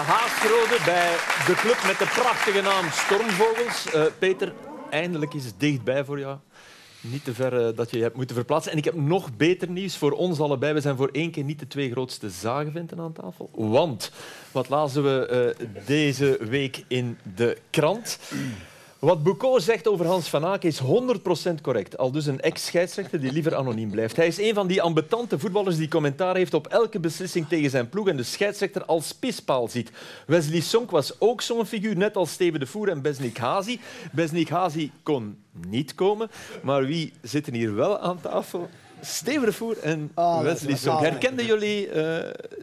Haasrode bij de club met de prachtige naam Stormvogels. Uh, Peter, eindelijk is het dichtbij voor jou. Niet te ver uh, dat je je hebt moeten verplaatsen. En ik heb nog beter nieuws voor ons allebei. We zijn voor één keer niet de twee grootste zagenventen aan tafel. Want, wat lazen we deze week in de krant? Wat Boucault zegt over Hans van Aken is 100% correct. Al dus een ex-scheidsrechter die liever anoniem blijft. Hij is een van die ambetante voetballers die commentaar heeft op elke beslissing tegen zijn ploeg en de scheidsrechter als pispaal ziet. Wesley Sonk was ook zo'n figuur, net als Steven de Voer en Besnik Hazi. Besnik Hazi kon niet komen, maar wie zitten hier wel aan tafel? Steven de Voer en oh, Wesley Sonk. Herkenden jullie uh,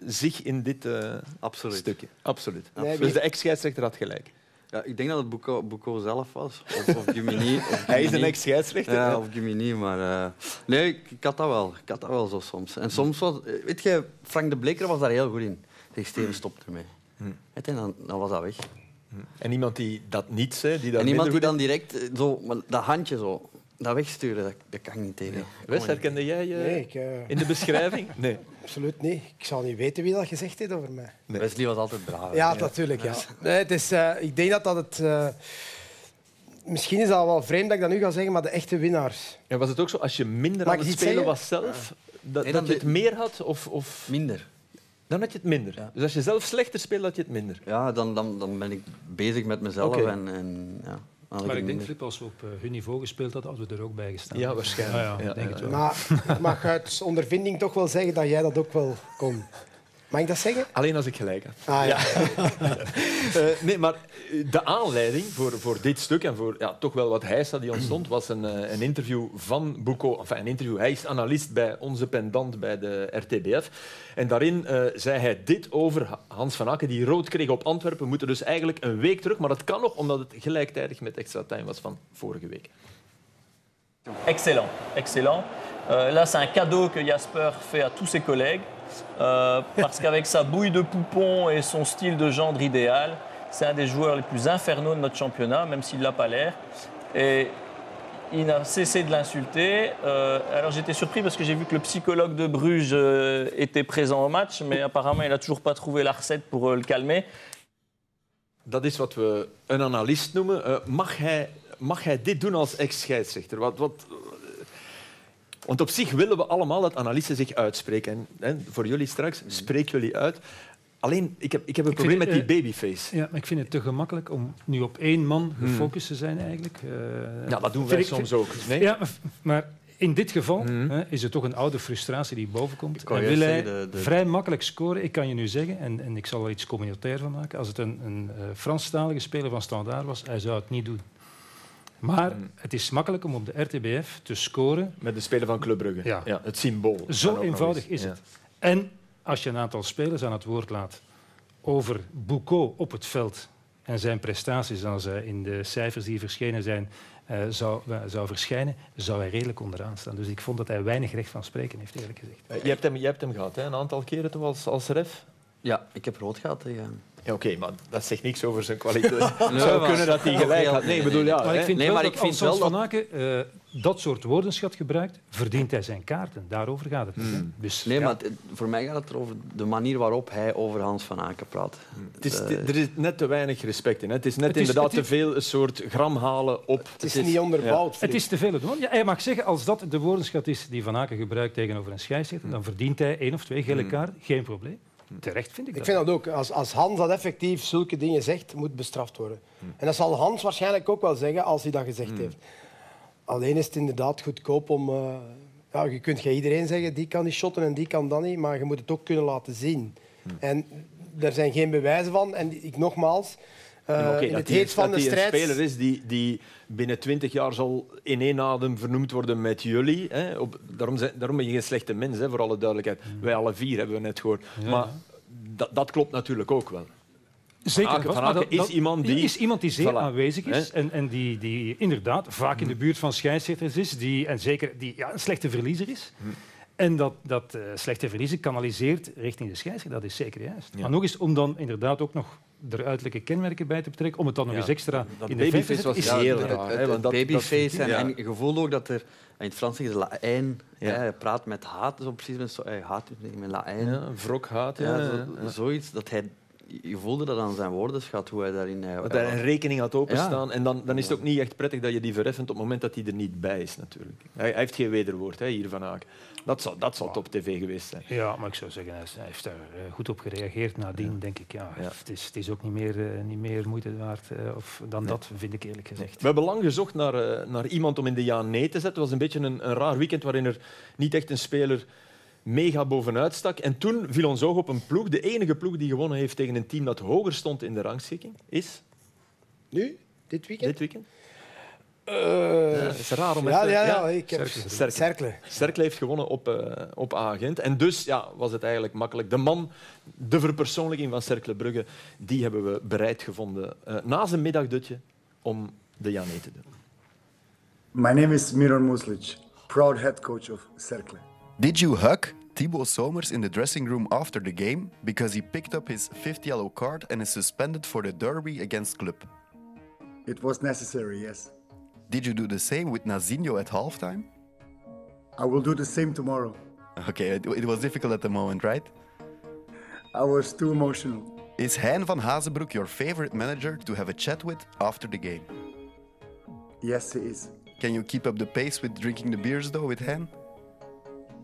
zich in dit uh, Absoluut. stukje? Absoluut. Absoluut. Dus de ex-scheidsrechter had gelijk. Ja, ik denk dat het Boucault zelf was. Of, of Gimini. Hij is een ex-scheidsrechter. Ja, of Gimini. Maar uh, nee, ik, ik, had dat wel. Ik had dat wel zo soms. En soms was... Weet je, Frank de Bleker was daar heel goed in. Tegen Steven stopte ermee. Hmm. En dan, dan was dat weg. En iemand die dat niet zei? Die dat en iemand die dan direct eh, zo, dat handje zo dat wegsturen, dat, dat kan ik niet tegen. Wes, herkende jij je nee, ik, uh... in de beschrijving? Nee. Absoluut niet. Ik zou niet weten wie dat gezegd heeft over mij. Nee. Wesley was altijd braaf. Ja, natuurlijk. Ja. Nee, het is, uh, ik denk dat dat het... Uh, misschien is dat wel vreemd dat ik dat nu ga zeggen, maar de echte winnaars. Ja, was het ook zo, als je minder Mag aan het spelen zeggen? was zelf, dat, nee, dat je het meer had? Of, of... Minder. Dan had je het minder. Ja. Dus als je zelf slechter speelt, had je het minder. Ja, dan, dan, dan ben ik bezig met mezelf. Okay. En, en, ja. Maar ik denk, Flip, als we op uh, hun niveau gespeeld hadden, hadden we er ook bij gestaan. Ja, waarschijnlijk. Ah, ja, ja, denk Het wel. Maar ik mag uit ondervinding toch wel zeggen dat jij dat ook wel kon. Mag ik dat zeggen? Alleen als ik gelijk heb. Ah, ja. uh, nee, maar de aanleiding voor, voor dit stuk en voor ja, toch wel wat hijsa die ontstond, was een, uh, een interview van Boucault. Enfin, een interview. Hij is analist bij onze pendant bij de RTBF. En daarin uh, zei hij dit over Hans van Aken, die rood kreeg op Antwerpen. We moeten dus eigenlijk een week terug, maar dat kan nog omdat het gelijktijdig met extra time was van vorige week. Excellent, excellent. Là, c'est un cadeau que Jasper fait à tous ses collègues. Euh, parce qu'avec sa bouille de poupon et son style de gendre idéal, c'est un des joueurs les plus infernaux de notre championnat, même s'il n'a pas l'air. Et il n'a cessé de l'insulter. Euh, alors j'étais surpris parce que j'ai vu que le psychologue de Bruges euh, était présent au match, mais apparemment il n'a toujours pas trouvé la recette pour le calmer. Dat is wat we een analist noemen. Uh, mag, hij, mag hij dit doen als ex-scheidsrechter? Want op zich willen we allemaal dat analisten zich uitspreken. En, hè, voor jullie straks, spreek jullie uit. Alleen, ik heb, ik heb een ik probleem met die babyface. Ja, maar ik vind het te gemakkelijk om nu op één man hmm. gefocust te zijn eigenlijk. Uh, ja, dat doen wij soms ook. Nee? Ja, maar in dit geval hmm. hè, is het toch een oude frustratie die bovenkomt. En wil hij de, de... vrij makkelijk scoren. Ik kan je nu zeggen, en, en ik zal er iets communautair van maken, als het een, een uh, Franstalige speler van Standaard was, hij zou het niet doen. Maar hmm. het is makkelijk om op de RTBF te scoren. Met de speler van Club Brugge. Ja. ja het symbool. Zo eenvoudig is het. En als je een aantal spelers aan het woord laat over Boucault op het veld en zijn prestaties, als hij in de cijfers die verschenen zijn, uh, zou, uh, zou verschijnen, zou hij redelijk onderaan staan. Dus ik vond dat hij weinig recht van spreken heeft, eerlijk gezegd. Uh, je, hebt hem, je hebt hem gehad, hè? een aantal keren toch als, als ref? Ja, ik heb rood gehad tegen ja, Oké, okay, maar dat zegt niks over zijn kwaliteit. Het zou kunnen dat hij gelijk had. Nee, bedoel, ja, maar ik vind nee, maar ik vind wel Van Aken uh, dat soort woordenschat gebruikt, verdient hij zijn kaarten. Daarover gaat het. Hmm. Dus, nee, ja. maar het, voor mij gaat het over de manier waarop hij over Hans van Aken praat. Hmm. Het is, uh, er is net te weinig respect in. Hè. Het is net het is, inderdaad te veel een soort gram halen op... Het is, het is niet onderbouwd. Ja. Het is te veel. Ja, hij mag zeggen, als dat de woordenschat is die Van Aken gebruikt tegenover een scheidsrechter, dan verdient hij één of twee gele hmm. kaarten. Geen probleem. Terecht vind ik dat. Ik vind dat ook. Als, als Hans dat effectief zulke dingen zegt, moet bestraft worden. Hmm. En dat zal Hans waarschijnlijk ook wel zeggen als hij dat gezegd hmm. heeft. Alleen is het inderdaad goedkoop om... Uh, ja, je kunt geen iedereen zeggen, die kan niet shotten en die kan dat niet, maar je moet het ook kunnen laten zien. Hmm. En er zijn geen bewijzen van. En ik nogmaals... Uh, okay, in het heet van de strijd... speler is die, die binnen twintig jaar zal in één adem vernoemd worden met jullie. Hè. Op, daarom, zijn, daarom ben je geen slechte mens, hè, voor alle duidelijkheid. Mm. Wij alle vier hebben we net gehoord. Ja. Maar dat, dat klopt natuurlijk ook wel. Zeker, Van Aken, is, dat, iemand die, is iemand die zeer voilà. aanwezig is en, en die, die inderdaad vaak in de mm. buurt van scheidsrechters is die, en zeker die ja, een slechte verliezer is. Mm. En dat, dat uh, slechte verliezen kanaliseert richting de scheidsrechter, dat is zeker juist. Ja. Maar nog eens om dan inderdaad ook nog er uiterlijke kenmerken bij te betrekken, om het dan nog ja, eens extra dat in de babyface was is heel raar. Het, het babyface en, gevoel ook dat er in het Frans zeggen ze. Ja. Hij praat met haat, zo precies met zo, hij haat met Laijn. Ja, wrok haat. Ja, zo, zoiets dat hij je voelde dat aan zijn woordenschat, hoe hij daarin... Hij, dat hij een rekening had openstaan. En dan, dan is het ook niet echt prettig dat je die verheffent op het moment dat hij er niet bij is, natuurlijk. Hij, hij heeft geen wederwoord hè, hier van Aak. Dat zal, dat zal top tv geweest zijn. Ja, maar ik zou zeggen, hij heeft daar eh, goed op gereageerd. Nadien denk ik, ja, Het, is, het is ook niet meer, uh, niet meer moeite waard uh, of dan dat, vind ik eerlijk gezegd. We hebben lang gezocht naar, uh, naar iemand om in de ja nee te zetten. Het was een beetje een, een raar weekend waarin er niet echt een speler mega bovenuit stak. En toen viel ons oog op een ploeg. De enige ploeg die gewonnen heeft tegen een team dat hoger stond in de rangschikking is... Nu? Dit weekend? Dit weekend. Uh, ja, het is raar om ja, ja, ja, ik heb Cercle. Cercle. Cercle heeft gewonnen op, uh, op A-agent. En dus ja, was het eigenlijk makkelijk. De man, de verpersoonlijking van Cercle Brugge, die hebben we bereid gevonden uh, na zijn middagdutje om de Jané te doen. My name is Miron Muslic, proud head coach of Cercle. Did you hug Thibaut Somers in the dressing room after the game because he picked up his fifth yellow card and is suspended for the derby against Club? It was necessary, yes. Did you do the same with Nazinho at halftime? I will do the same tomorrow. Okay, it, it was difficult at the moment, right? I was too emotional. Is Hein van Hazenbroek your favorite manager to have a chat with after the game? Yes, he is. Can you keep up the pace with drinking the beers though with Hein?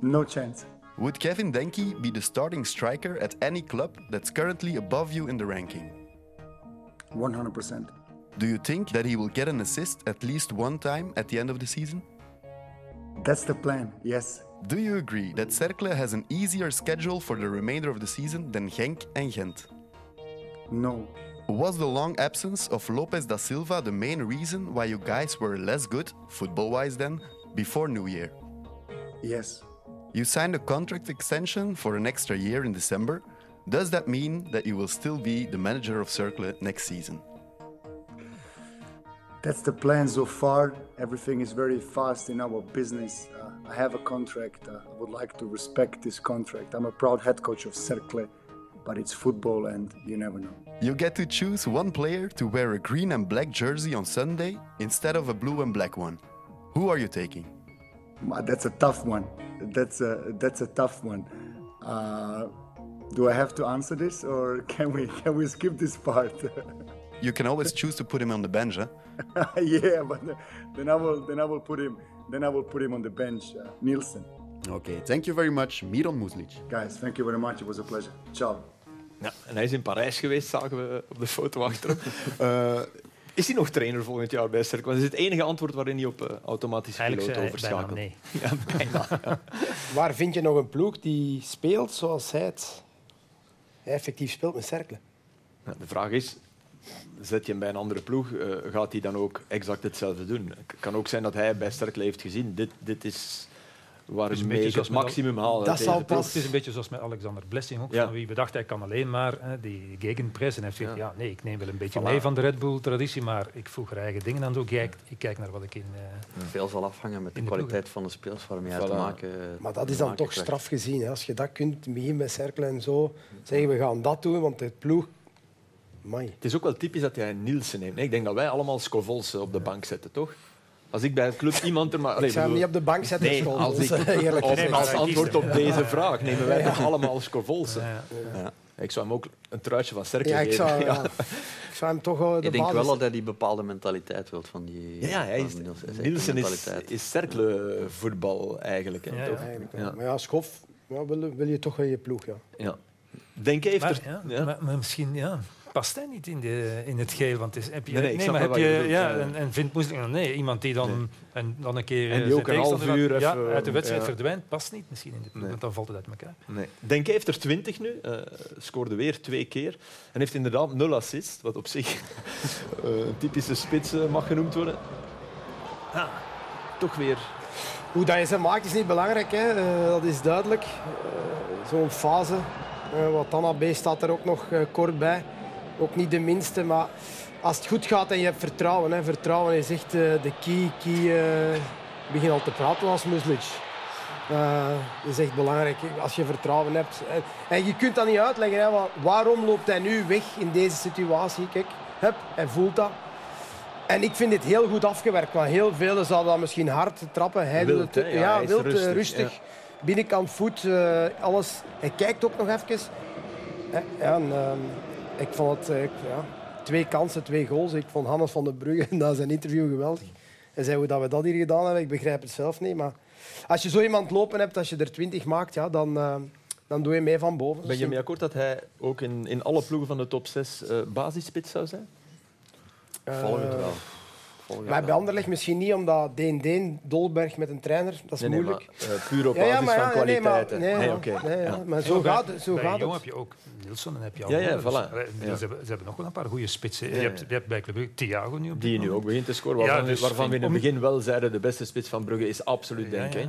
No chance. Would Kevin Denke be the starting striker at any club that's currently above you in the ranking? 100%. Do you think that he will get an assist at least one time at the end of the season? That's the plan, yes. Do you agree that Cercle has an easier schedule for the remainder of the season than Genk and Gent? No. Was the long absence of Lopez da Silva the main reason why you guys were less good, football wise then, before New Year? Yes. You signed a contract extension for an extra year in December. Does that mean that you will still be the manager of Cercle next season? That's the plan so far. Everything is very fast in our business. Uh, I have a contract. Uh, I would like to respect this contract. I'm a proud head coach of Cercle, but it's football and you never know. You get to choose one player to wear a green and black jersey on Sunday instead of a blue and black one. Who are you taking? That's a tough one. That's a that's a tough one. Uh, do I have to answer this, or can we can we skip this part? you can always choose to put him on the bench, huh? yeah, but then I will then I will put him then I will put him on the bench, uh, Nielsen. Okay, thank you very much, Miron Muslic. Guys, thank you very much. It was a pleasure. Ciao. Ja, en hij is in Parijs geweest, zagen we op de foto achter uh, Is hij nog trainer volgend jaar bij Cercle? Dat is het enige antwoord waarin hij op uh, automatische piloot overschakelt. nee. Ja, bijna. Ja. Waar vind je nog een ploeg die speelt zoals hij het hij effectief speelt met Cercle? Ja, de vraag is, zet je hem bij een andere ploeg, uh, gaat hij dan ook exact hetzelfde doen? Het kan ook zijn dat hij bij Cercle heeft gezien, dit, dit is waar is een beetje het maximum halen. Dat zal pas... Het is een beetje zoals met Alexander Blessing ook, ja. van wie bedacht hij kan alleen maar hè, die gegenpress. En hij heeft gezegd, ja. ja. nee, ik neem wel een beetje voilà. mee van de Red Bull-traditie, maar ik voeg er eigen dingen aan toe. Kijk, ik kijk naar wat ik in... Uh, Veel zal afhangen met de, de kwaliteit van de speels waarmee voilà. te maken Maar dat is dan toch straf gezien. Hè. Als je dat kunt, begin met Cercle en zo, zeggen we gaan dat doen, want de ploeg Amai. Het is ook wel typisch dat hij Nielsen neemt. Ik denk dat wij allemaal Scovols op de bank zetten, toch? Als ik bij een club iemand er maar... Allee, ik zou hem niet op de bank zetten, nee, als, ik, eerlijk als, als antwoord op deze vraag nemen wij toch allemaal Scovolsen. Ja, ja. Ik zou hem ook een truitje van Cercle ja, ik zou, geven. Ja. ik zou hem toch de Ik denk basis... wel dat hij die bepaalde mentaliteit wil van die... Ja, hij is, Nielsen is, is Cercle voetbal eigenlijk. Hè, ja, toch? eigenlijk Maar ja, Schof ja, wil, wil je toch in je ploeg. Ja. Ja. Denk maar, er... Ja, maar, maar misschien... Ja past hij niet in, de, in het geel. Want is, heb je, nee, nee, nee maar heb je, je ja, en, en vindt moest nee, iemand die dan, nee. en dan een keer en die ook een half uur ja, even, uit de wedstrijd ja. verdwijnt, past niet misschien in de ploeg, nee. want dan valt het uit elkaar. Nee. Denk heeft er 20 nu, uh, scoorde weer twee keer en heeft inderdaad nul assist, wat op zich uh, een typische spits uh, mag genoemd worden. Ah, toch weer. Hoe dat je ze maakt is niet belangrijk, hè. dat is duidelijk. Zo'n fase. wat Anna B staat er ook nog kort bij. Ook niet de minste, maar als het goed gaat en je hebt vertrouwen. Hè. Vertrouwen is echt uh, de key. key uh, ik begin al te praten als Muslic. Uh, dat is echt belangrijk als je vertrouwen hebt. En je kunt dat niet uitleggen. Hè, waarom loopt hij nu weg in deze situatie? Kijk, hup, hij voelt dat. En ik vind dit heel goed afgewerkt. Want heel velen zouden dat misschien hard trappen. Hij wil het, ja, ja, hij wild, rustig. rustig. Ja. Binnenkant voet, alles. Hij kijkt ook nog even. Ja, en, Ik vond het... eh, ja, twee kansen, twee goals. Ik vond Hannes van den Brugge na zijn interview geweldig. En zei hoe dat we dat hier gedaan hebben, ik begrijp het zelf niet. Maar als je zo iemand lopen hebt, als je er twintig maakt, ja, dan, eh, dan doe je mee van boven. Ben je mee akkoord dat hij ook in, in alle ploegen van de top 6 uh, basisspits zou zijn? Volg het wel. Maar bij Anderlecht misschien niet, omdat Deen Deen, Dolberg met een trainer, dat is nee, nee, moeilijk. Maar, uh, puur op basis ja, ja, maar, van kwaliteiten. Nee, nee, nee, okay. nee ja. maar zo gaat, het, zo bij gaat Jong het. heb je ook Nilsson en heb je al ja, ja, dus, voilà. Ze, hebben, ze hebben nog wel een paar goede spitsen. Je hebt, je hebt bij Club Brugge Thiago nu op Die nu ook begint te scoren, waarvan, dus waarvan we in het begin wel zeiden de beste spits van Brugge is absoluut denk ik.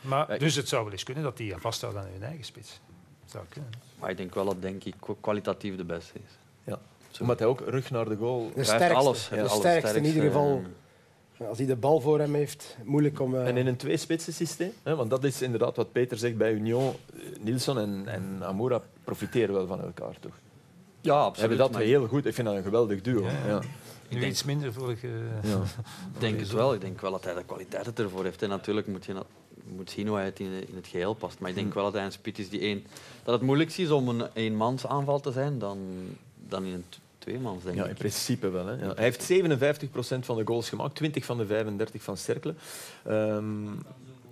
Maar Dus het zou wel eens kunnen dat die vasthoudt aan hun eigen spits. Zou kunnen. Maar ik denk wel dat denk ik kwalitatief de beste is. Ja. Omdat hij ook rug naar de goal... De sterkste, alles, de sterkste in ieder geval. Als hij de bal voor hem heeft, moeilijk om... Uh... En in een twee-spitsen systeem, hè, want dat is inderdaad wat Peter zegt bij Union. Nielsen en, en Amoura profiteren wel van elkaar, toch? Ja, absoluut. Hebben dat heel goed. Ik vind dat een geweldig duo. Ja, ja. Nu denk, iets minder vorige... Ja. Ik denk het wel. Ik denk wel dat hij de kwaliteit ervoor heeft. En natuurlijk moet je moet zien hoe hij het in, in het geheel past. Maar ik denk wel dat hij een spits is die één... Dat het moeilijkst is om een eenmans aanval te zijn dan, dan in een tweemans, denk ja, ik. in principe wel. Hè. Ja. Hij heeft 57% van de goals gemaakt, 20 van de 35 van Cercle. Um,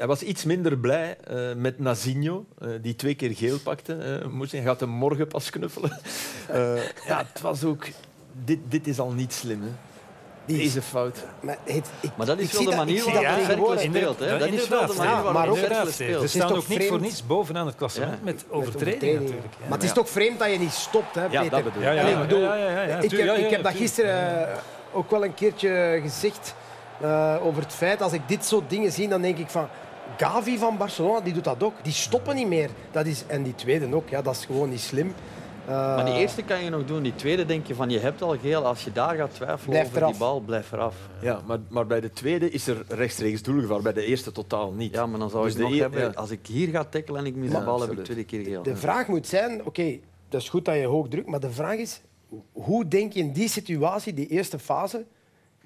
hij was iets minder blij uh, met Nazinho, uh, die twee keer geel pakte. Uh, moest hij gaat hem morgen pas knuffelen. ja, het was ook... Dit, dit is al niet slim. Hè. Deze fout. Maar, het, ik, maar dat is wel de manier waarop ja, Cercle speelt. Hè? Dat is wel de manier waarop Cercle speelt. Ze staan ook niet voor niets bovenaan het klassement ja. met overtreding natuurlijk. Ja. Maar het is toch vreemd dat je niet stopt, hè, Peter? Ja, dat bedoel ja, ja, ik. Bedoel, heb, ik heb dat gisteren ook wel een keertje gezegd uh, over het feit, als ik dit soort dingen zie, dan denk ik van... Gavi van Barcelona, die doet dat ook. Die stoppen niet meer. Dat is, en die tweede ook, ja, dat is gewoon niet slim. Uh, maar die eerste kan je nog doen. Die tweede denk je van je hebt al geel. Als je daar gaat twijfelen blijf over eraf. die bal, blijf eraf. Ja, maar, maar bij de tweede is er rechtstreeks doelgevaar. Bij de eerste totaal niet. Ja, maar dan zou dus ik nog hebben, ja. als ik hier ga tackelen en ik mis ja, de bal, heb ik tweede keer geel. De, de vraag moet zijn, oké, okay, dat is goed dat je hoog drukt, maar de vraag is, hoe denk je in die situatie, die eerste fase,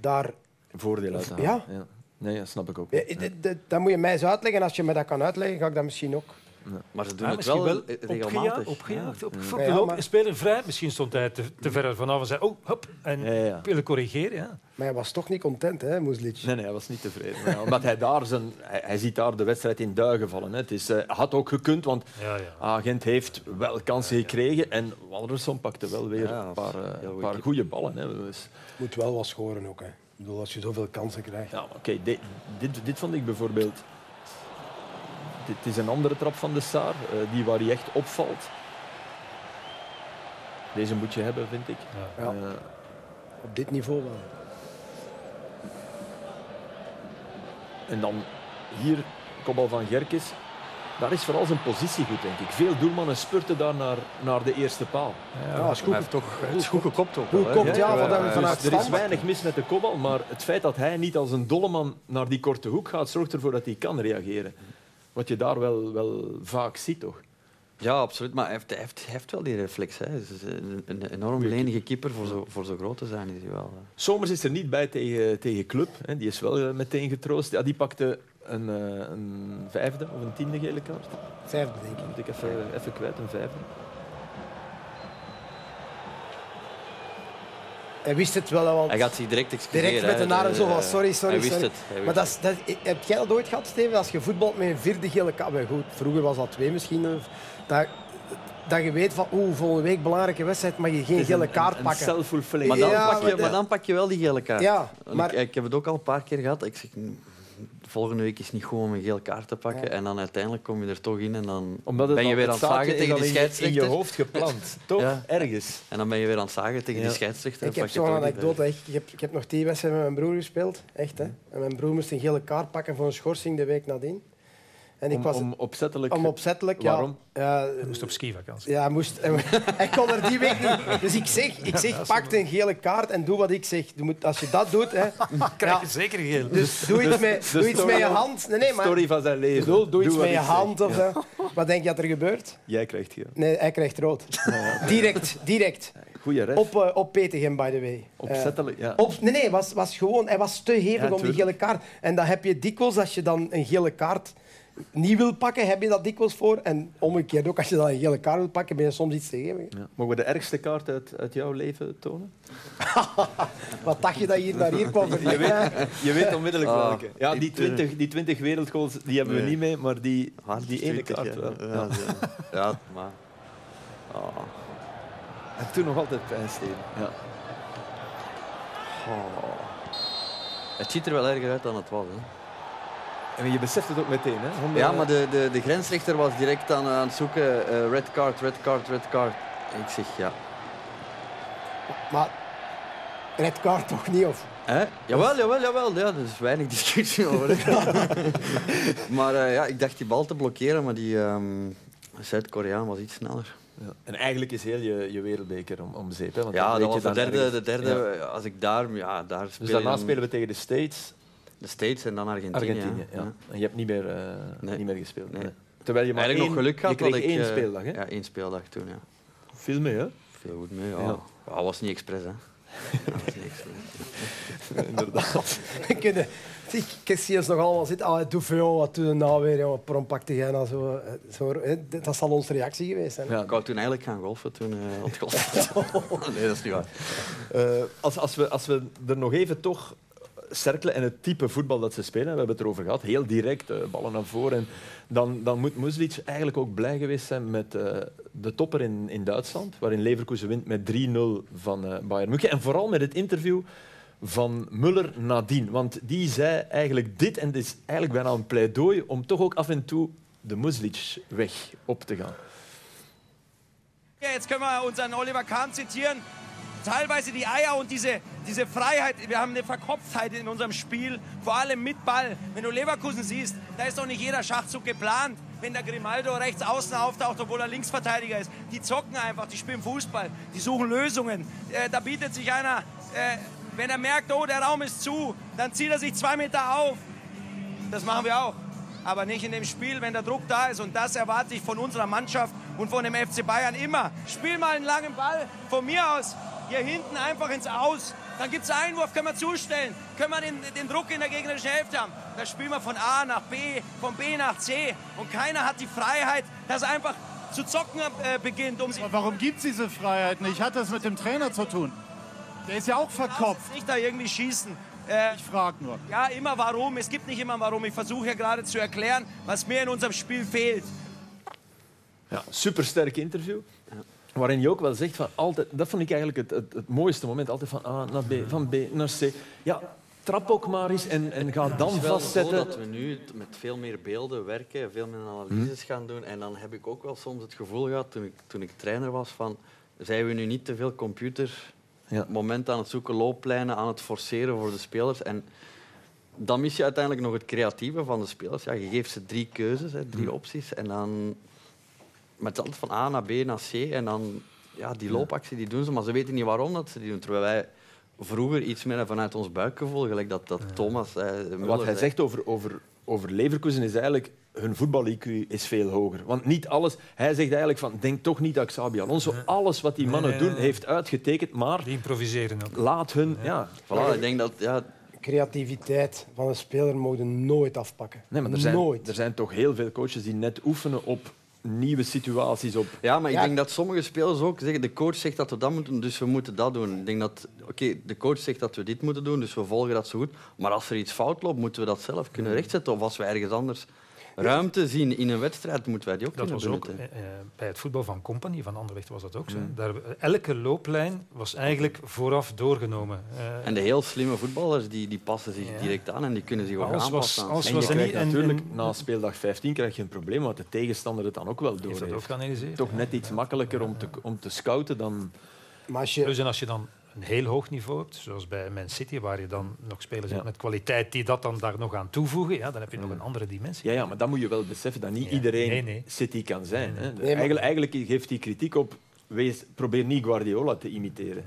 daar... Voordeel uit Ja. ja. Nee, dat snap ik ook. Ja, dat, dat moet je mij eens uitleggen. Als je me dat kan uitleggen, ga ik dat misschien ook. Ja. Maar ze doen ah, het wel, wel regelmatig. Opgejaagd, op ja. ja, maar... speler vrij. Misschien stond hij te, te ver vanaf en zei, oh, hop, en ja, ja. willen corrigeren. Ja. Maar hij was toch niet content, hè, Moeslic? Nee, nee, hij was niet tevreden. Ja, omdat hij daar zijn... Hij, hij, ziet daar de wedstrijd in duigen vallen. Hè. Het is, uh, had ook gekund, want ja, ja. Agent heeft wel kansen gekregen en Walderson pakte wel weer een paar, uh, paar goede ballen. Hè. Dus... Moet wel wat scoren ook, hè. Ik bedoel, als je zoveel kansen krijgt. Ja, oké. Okay, dit, dit, dit vond ik bijvoorbeeld... Dit is een andere trap van de Saar, uh, die waar hij echt opvalt. Deze moet je hebben, vind ik. Ja. Ja. Uh, Op dit niveau wel. En dan hier, kopbal van Gerkes. Daar is vooral zijn positie goed, denk ik. Veel doelmannen spurten daar naar, naar de eerste paal. Ja, ja, is goed, toch, het is goed gekopt ook. Goed gekopt, ja. ja, vanuit, vanuit dus er is weinig mis met de kopbal, maar het feit dat hij niet als een dolle man naar die korte hoek gaat, zorgt ervoor dat hij kan reageren. Wat je daar wel, wel vaak ziet, toch? Ja, absoluut. Maar hij heeft, hij heeft, hij heeft wel die reflex. Hè. Is een, een enorm lenige keeper voor zo, voor zo groot te zijn. Is hij wel. Somers is er niet bij tegen, tegen Club. Hè. Die is wel meteen getroost. Ja, die pakte een, een vijfde of een tiende gele kaart. Vijfde, denk ik. Moet ik even, even kwijt, een vijfde. Hij wist het wel. Want hij gaat zich direct excuseren. Direct met de naren zo van sorry, sorry, hij wist sorry. Het, hij wist maar dat is, dat, heb jij dat ooit gehad, Steven? Als je voetbalt met een vierde gele kaart... Goed, vroeger was dat twee misschien. Dat, dat je weet van oeh, volgende week belangrijke wedstrijd mag je geen gele een, kaart een, pakken. Een maar, dan Ja, pak je, maar maar dan pak je wel die gele kaart. Ja, maar- ik, ik heb het ook al een paar keer gehad. Ik zeg, volgende week is niet goed om een gele kaart te pakken. Ja. En dan uiteindelijk kom je er toch in en dan Omdat ben je weer aan het zagen tegen al de in je- in scheidsrechter. je hoofd geplant, toch? Ja. Ergens. En dan ben je weer aan het zagen tegen Ja. die scheidsrechter. Ik heb zo'n anekdote. Ik heb, ik heb nog die wedstrijd met mijn broer gespeeld. Echt, hè. En mijn broer moest een gele kaart pakken voor een schorsing de week nadien. En ik Om, was om opzettelijk... om opzettelijk... Waarom? Ja, ja, Hij moest op skivakantie. Ja, hij moest, hij kon er die week niet. Dus ik zeg, ik zeg pak een gele kaart en doe wat ik zeg. Je moet, als je dat doet... Hè, Krijg je ja, zeker geel. dus doe iets, met, de doe iets met je hand. Nee, nee, maar... Story van zijn leven. Ik bedoel, doe iets met je ik zeg. hand of zo. Wat denk je dat er gebeurt? Jij krijgt geel. Nee, hij krijgt rood. Direct, direct. Goeie ref. Op, eh, op Petegem, by the way. Opzettelijk, ja. Eh, op, nee, nee, was, was gewoon, hij was te hevig Ja, om die gele kaart. En dat heb je dikwijls als je dan een gele kaart niet wil pakken, heb je dat dikwijls voor. En omgekeerd ook, als je dan een gele kaart wil pakken, ben je soms iets te geven. Ja. Mogen we de ergste kaart uit, uit jouw leven tonen? Wat dacht je dat je hier naar hier kwam? Je weet, je weet onmiddellijk ah, welke. Ja, die 20, die 20 wereldgoals die hebben we niet mee, maar die, die ene kaart wel. Ja, ja. maar... Oh. En toen nog altijd pijn, Ja. Oh. Het ziet er wel erger uit dan het was. Hè. En je beseft het ook meteen, hè? Ja, maar de, de, de grensrechter was direct aan, aan het zoeken. Uh, red card, red card, red card. ik zeg ja. Maar red card toch niet? Of? Hè? Jawel, jawel, jawel. Ja, er is weinig discussie over. maar uh, ja, ik dacht die bal te blokkeren, maar die um, Zuid-Koreaan was iets sneller. Ja. En eigenlijk is heel je, je wereldbeker om, om zeep. Hè? Want ja, dat was de derde, de derde. Als ik daar, ja, daar speel Dus daarna spelen we tegen de States de States en dan Argentinië. Argentinië, ja. En je hebt niet meer, uh, nee. niet meer gespeeld. Nee. Terwijl je maar Eigenlijk één, nog geluk had je kreeg één ik, uh, speeldag, hè? Ja, één speeldag toen, ja. Veel mee, hè? Veel goed mee, ja. ja. ja was niet expres, hè. dat was niet expres. Inderdaad. Ik zie ons nog allemaal zitten. Ah, doe veel, wat doe je nou weer? Jongen, prom pakte jij nou zo, zo, Dat zal onze reactie geweest zijn. Ja, ik wou toen eigenlijk gaan golfen, toen uh, het golfen. nee, dat is niet waar. Uh, als, als, we, als we er nog even toch cirkelen en het type voetbal dat ze spelen, we hebben het erover gehad, heel direct, uh, ballen naar voren. En dan, dan moet Muslic eigenlijk ook blij geweest zijn met uh, de topper in, in Duitsland, waarin Leverkusen wint met 3-0 van uh, Bayern München. En vooral met het interview van Muller nadien. Want die zei eigenlijk dit, en het is eigenlijk bijna een pleidooi om toch ook af en toe de Muslic-weg op te gaan. Ja, jetzt können wir unseren Oliver Kahn zitieren. Teilweise die Eier und diese, diese Freiheit. Wir haben eine Verkopftheit in unserem Spiel, vor allem mit Ball. Wenn du Leverkusen siehst, da ist doch nicht jeder Schachzug geplant. Wenn der Grimaldo rechts außen auftaucht, obwohl er Linksverteidiger ist. Die zocken einfach, die spielen Fußball, die suchen Lösungen. Äh, da bietet sich einer, äh, wenn er merkt, oh, der Raum ist zu, dann zieht er sich zwei Meter auf. Das machen wir auch. Aber nicht in dem Spiel, wenn der Druck da ist. Und das erwarte ich von unserer Mannschaft und von dem FC Bayern immer. Spiel mal einen langen Ball. Von mir aus hier hinten einfach ins Aus. Dann gibt es Einwurf, können wir zustellen, können wir den, den Druck in der gegnerischen Hälfte haben. Da spielen wir von A nach B, von B nach C. Und keiner hat die Freiheit, dass einfach zu zocken äh, beginnt. Um Aber warum gibt es diese Freiheit nicht? Hat das mit dem Trainer zu tun? Der ist ja auch verkopft. Nicht da irgendwie schießen. Äh, ich frage nur. Ja, immer warum. Es gibt nicht immer warum. Ich versuche ja gerade zu erklären, was mir in unserem Spiel fehlt. Ja, supersterk Interview. Waarin je ook wel zegt van altijd, dat vond ik eigenlijk het, het, het mooiste moment, altijd van A naar B, van B naar C. Ja, trap ook maar eens en, en ga dan het is wel vastzetten. Zo dat we nu met veel meer beelden werken, veel meer analyses hm. gaan doen. En dan heb ik ook wel soms het gevoel gehad, toen ik, toen ik trainer was, van zijn we nu niet te veel computer ja. moment aan het zoeken, looplijnen aan het forceren voor de spelers. En dan mis je uiteindelijk nog het creatieve van de spelers. Ja, je geeft ze drie keuzes, hè, drie hm. opties. En dan met altijd van A naar B naar C. En dan ja, die loopactie die doen ze, maar ze weten niet waarom dat ze die doen. Terwijl wij vroeger iets meer vanuit ons buikgevoel, gelijk dat, dat Thomas... Eh, Wat hij zegt over, over, over Leverkusen is eigenlijk hun voetbal-IQ is veel hoger. Want niet alles... Hij zegt eigenlijk van, denk toch niet dat Xabi Alonso alles wat die mannen doen heeft uitgetekend, maar... Die improviseren ook. Laat hun... Ja. Voilà, ik denk dat... Ja, creativiteit van een speler mogen nooit afpakken. Nee, maar er zijn, nooit. er zijn toch heel veel coaches die net oefenen op nieuwe situaties op. Ja, maar ik denk dat sommige spelers ook zeggen, de coach zegt dat we dat moeten doen, dus we moeten dat doen. Ik denk dat, oké, de coach zegt dat we dit moeten doen, dus we volgen dat zo goed. Maar als er iets fout loopt, moeten we dat zelf kunnen rechtzetten. Of als we ergens anders ruimte zien in een wedstrijd, moeten wij die ook dat kunnen was ook eh, eh, bij het voetbal van Company, van Anderlecht was dat ook zo. Mm. Daar, elke looplijn was eigenlijk vooraf doorgenomen. Uh, en de heel slimme voetballers die, die passen zich direct aan en die kunnen zich ook alles aanpassen. Was, alles en was en, natuurlijk, en, na speeldag 15 krijg je een probleem, want de tegenstander het dan ook wel door heeft. Toch net iets makkelijker om te, om te scouten dan... Maar als je... Dus en als je dan een heel hoog niveau hebt, zoals bij Man City, waar je dan nog spelers hebt met kwaliteit die dat dan daar nog aan toevoegen, ja, dan heb je nog een andere dimensie. Ja, ja maar dan moet je wel beseffen dat niet iedereen City kan zijn. Hè. Eigenlijk, eigenlijk geeft hij kritiek op, wees, probeer niet Guardiola te imiteren.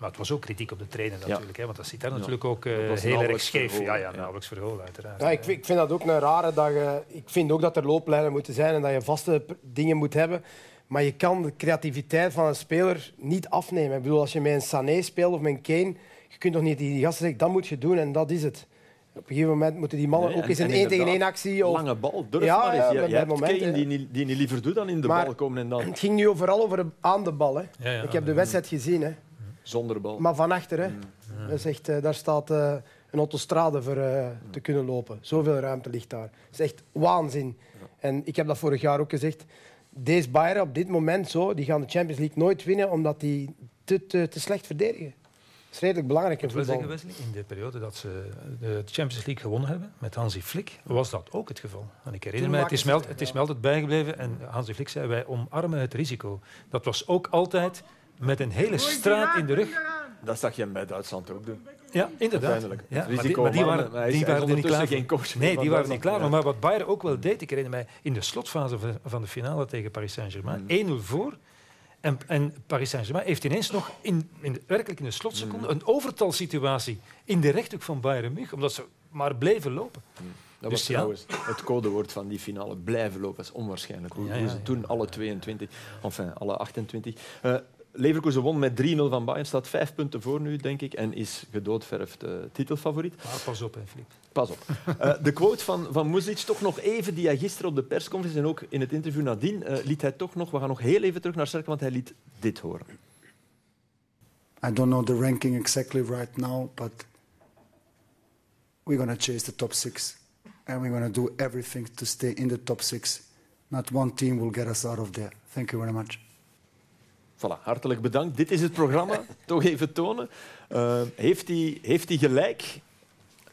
Maar het was ook kritiek op de trainer natuurlijk, hè, want dat zit daar natuurlijk ook uh, heel erg scheef. Ja, ja, nauwelijks verholen uiteraard. Ja, ik, ik, vind dat ook een rare dat je, Ik vind ook dat er looplijnen moeten zijn en dat je vaste dingen moet hebben. Maar je kan de creativiteit van een speler niet afnemen. Ik bedoel, als je met een Sané speelt of met een Kane, je kunt toch niet die gasten zeggen, dat moet je doen en dat is het. Op een gegeven moment moeten die mannen ook eens een 1 tegen 1 actie... Of... Lange bal, durf ja, maar eens. Ja, je, hebt momenten, die, niet, die niet liever doet dan in de bal komen. En dan... Het ging nu vooral over aan de bal. Hè. Ja, ja, ik heb de wedstrijd gezien. Hè. Zonder bal. Maar van achter. Hè. Dat is echt, uh, daar staat uh, een autostrade voor uh, te kunnen lopen. Zoveel ruimte ligt daar. Het is echt waanzin. En ik heb dat vorig jaar ook gezegd. Deze Bayern op dit moment zo, die gaan de Champions League nooit winnen omdat die te, te, te slecht verdedigen. Dat is redelijk belangrijk in voetbal. In de periode dat ze de Champions League gewonnen hebben met Hansi Flick, was dat ook het geval. En ik herinner me, het is, me, het is altijd bijgebleven en Hansi Flick zei, wij omarmen het risico. Dat was ook altijd met een hele straat in de rug. Dat zag je bij Duitsland ook doen. Ja, inderdaad. Ja, maar, die, maar die waren, die waren er niet klaar geen coach Nee, die waren niet klaar. Maar wat Bayern ook wel deed, ik herinner mij in de slotfase van de finale tegen Paris Saint-Germain, 1-0 mm. voor. En, en Paris Saint-Germain heeft ineens nog in, in werkelijk in de slotseconde mm. een overtalsituatie in de rechthoek van Bayern München, omdat ze maar bleven lopen. Mm. Dat dus was trouwens het codewoord van die finale. Blijven lopen, dat is onwaarschijnlijk. Hoe, ja, ze toen alle 22, enfin alle 28. Uh, Leverkusen won met 3-0 van Bayern, staat vijf punten voor nu, denk ik, en is gedoodverfd uh, titelfavoriet. Maar pas op, hè, Filip. Pas op. Uh, de quote van, van Muzic, toch nog even, die hij gisteren op de persconferentie en ook in het interview nadien, uh, liet hij toch nog, we gaan nog heel even terug naar Cercle, want hij liet dit horen. I don't know the ranking exactly right now, but we're going to chase the top six. And we're going to do everything to stay in the top six. Not one team will get us out of there. Thank you very much. Voilà, hartelijk bedankt. Dit is het programma. Toch even tonen. Uh, heeft hij heeft gelijk?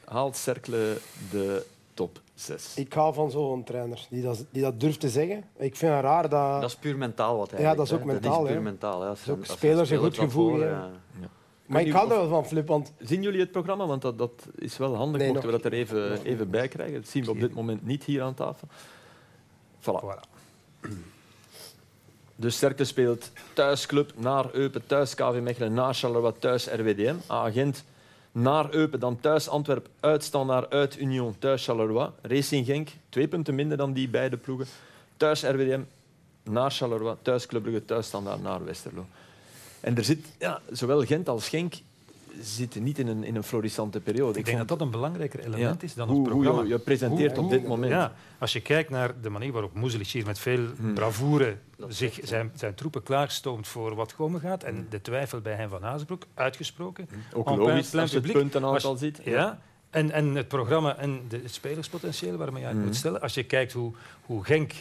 Haalt Cercle de top 6? Ik hou van zo'n trainer die dat, die dat durft te zeggen. Ik vind het raar dat... Dat is puur mentaal wat hij Ja, dat is ook mentaal. Dat is puur mentaal. Ja. ook spelers een goed gevoel. Ja. Ja. Maar ik hou er wel van, Flip. Want... Zien jullie het programma? Want dat, dat is wel handig. Nee, Mochten we dat er even, even bij krijgen. Dat zien we op dit moment niet hier aan tafel. Voilà. voilà. Dus Cercle speelt thuisclub naar Eupen, thuis KV Mechelen, naar Charleroi, thuis RWDM. Agent naar Eupen, dan thuis Antwerp, uit naar uit Union, thuis Charleroi. Racing Genk, twee punten minder dan die beide ploegen. Thuis RWDM, naar Charleroi, thuis Club thuis Standaard, naar Westerlo. En er zit, ja, zowel Gent als Genk zitten niet in een, in een florissante periode. Ik, denk dat dat een belangrijker element is dan hoe, het programma. Hoe je, je presenteert op dit moment. Ja, als je kijkt naar de manier waarop Moezelic hier met veel hmm. bravoure zich, zijn, zijn troepen klaarstoomt voor wat komen gaat en hmm. de twijfel bij hem van Hazenbroek uitgesproken. Hmm. Ook logisch, als je het puntenaantal ziet. Ja, en, en het programma en de, het spelerspotentieel waarmee je uit moet stellen. Als je kijkt hoe, hoe Genk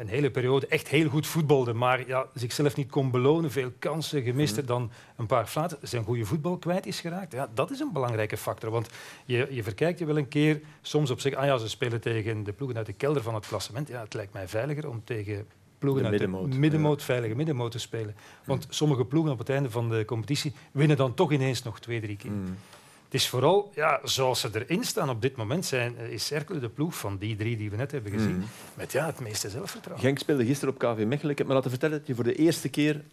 een hele periode echt heel goed voetbalde, maar ja, zichzelf niet kon belonen, veel kansen gemist, mm. dan een paar flaten, zijn goede voetbal kwijt is geraakt. Ja, dat is een belangrijke factor, want je, je verkijkt je wel een keer soms op zich, ah ja, ze spelen tegen de ploegen uit de kelder van het klassement. Ja, het lijkt mij veiliger om tegen ploegen uit de middenmoot, veilige middenmoot te spelen. Want sommige ploegen op het einde van de competitie winnen dan toch ineens nog twee, drie keer. Mm. Het is vooral, ja, zoals ze erin staan op dit moment, zijn, eh, is Cercle de ploeg van die drie die we net hebben gezien, mm. met ja, het meeste zelfvertrouwen. Genk speelde gisteren op KV Mechelen. Ik heb me laten vertellen dat je voor de eerte keer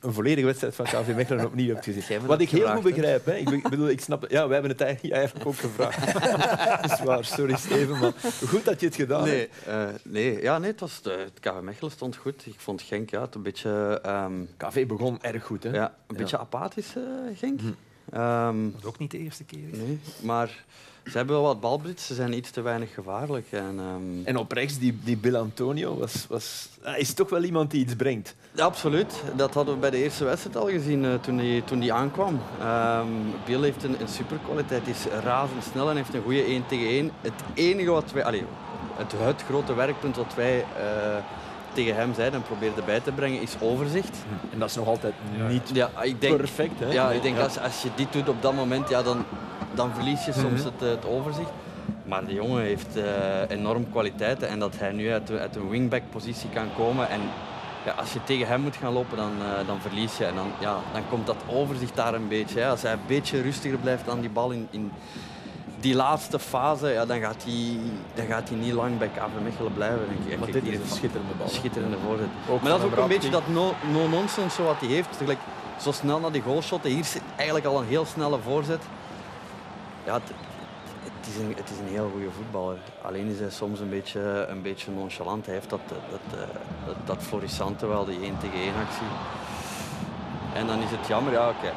een volledige wedstrijd van KV Mechelen opnieuw hebt gezien. Wat ik heel goed begrijp. Hè. Ik, bedoel, ik snap, ja, wij hebben het eigenlijk ook gevraagd. dat is waar, sorry Steven, maar goed dat je het gedaan nee, hebt. Uh, nee, ja, nee het, was de, het KV Mechelen stond goed. Ik vond Genk ja, het een beetje... Um, KV begon erg goed. Hè? Ja, een beetje apathisch, uh, Genk. Hm. Um, dat ook niet de eerste keer. Nee, maar ze hebben wel wat balbrit, ze zijn iets te weinig gevaarlijk. En, um... en op rechts, die, die Bill Antonio, was, was, is toch wel iemand die iets brengt. Ja, absoluut. Dat hadden we bij de eerste wedstrijd al gezien uh, toen hij toen die aankwam. Um, Bill heeft een, een superkwaliteit, is razendsnel en heeft een goede 1 tegen 1. Het enige wat wij... Allez, het, het grote werkpunt wat wij... Uh, tegen hem zei en probeerde bij te brengen, is overzicht. En dat is nog altijd niet ja, ik denk, perfect. Hè? Ja, ik denk Als, als je dit doet op dat moment, ja, dan, dan verlies je soms mhm. het, het overzicht. Maar de jongen heeft uh, enorm kwaliteiten en dat hij nu uit, uit een wingback-positie kan komen. En ja, als je tegen hem moet gaan lopen, dan, uh, dan verlies je. En dan, ja, dan komt dat overzicht daar een beetje. Hè. Als hij een beetje rustiger blijft aan die bal in, in die laatste fase, ja, dan, gaat hij, dan gaat hij niet lang bij KV Mechelen blijven. Denk ik. Maar dit is een schitterende bal. Schitterende voorzet. maar dat is ook een beetje dat no-nonsense no wat hij heeft. Tegelijk, zo snel naar die goalshotten. Hier zit eigenlijk al een heel snelle voorzet. Ja, het, het, is een, het is een heel goede voetballer. Alleen is hij soms een beetje, een beetje nonchalant. Hij heeft dat, dat, dat, dat, florissante wel, die 1 tegen 1 actie. En dan is het jammer, ja, oké,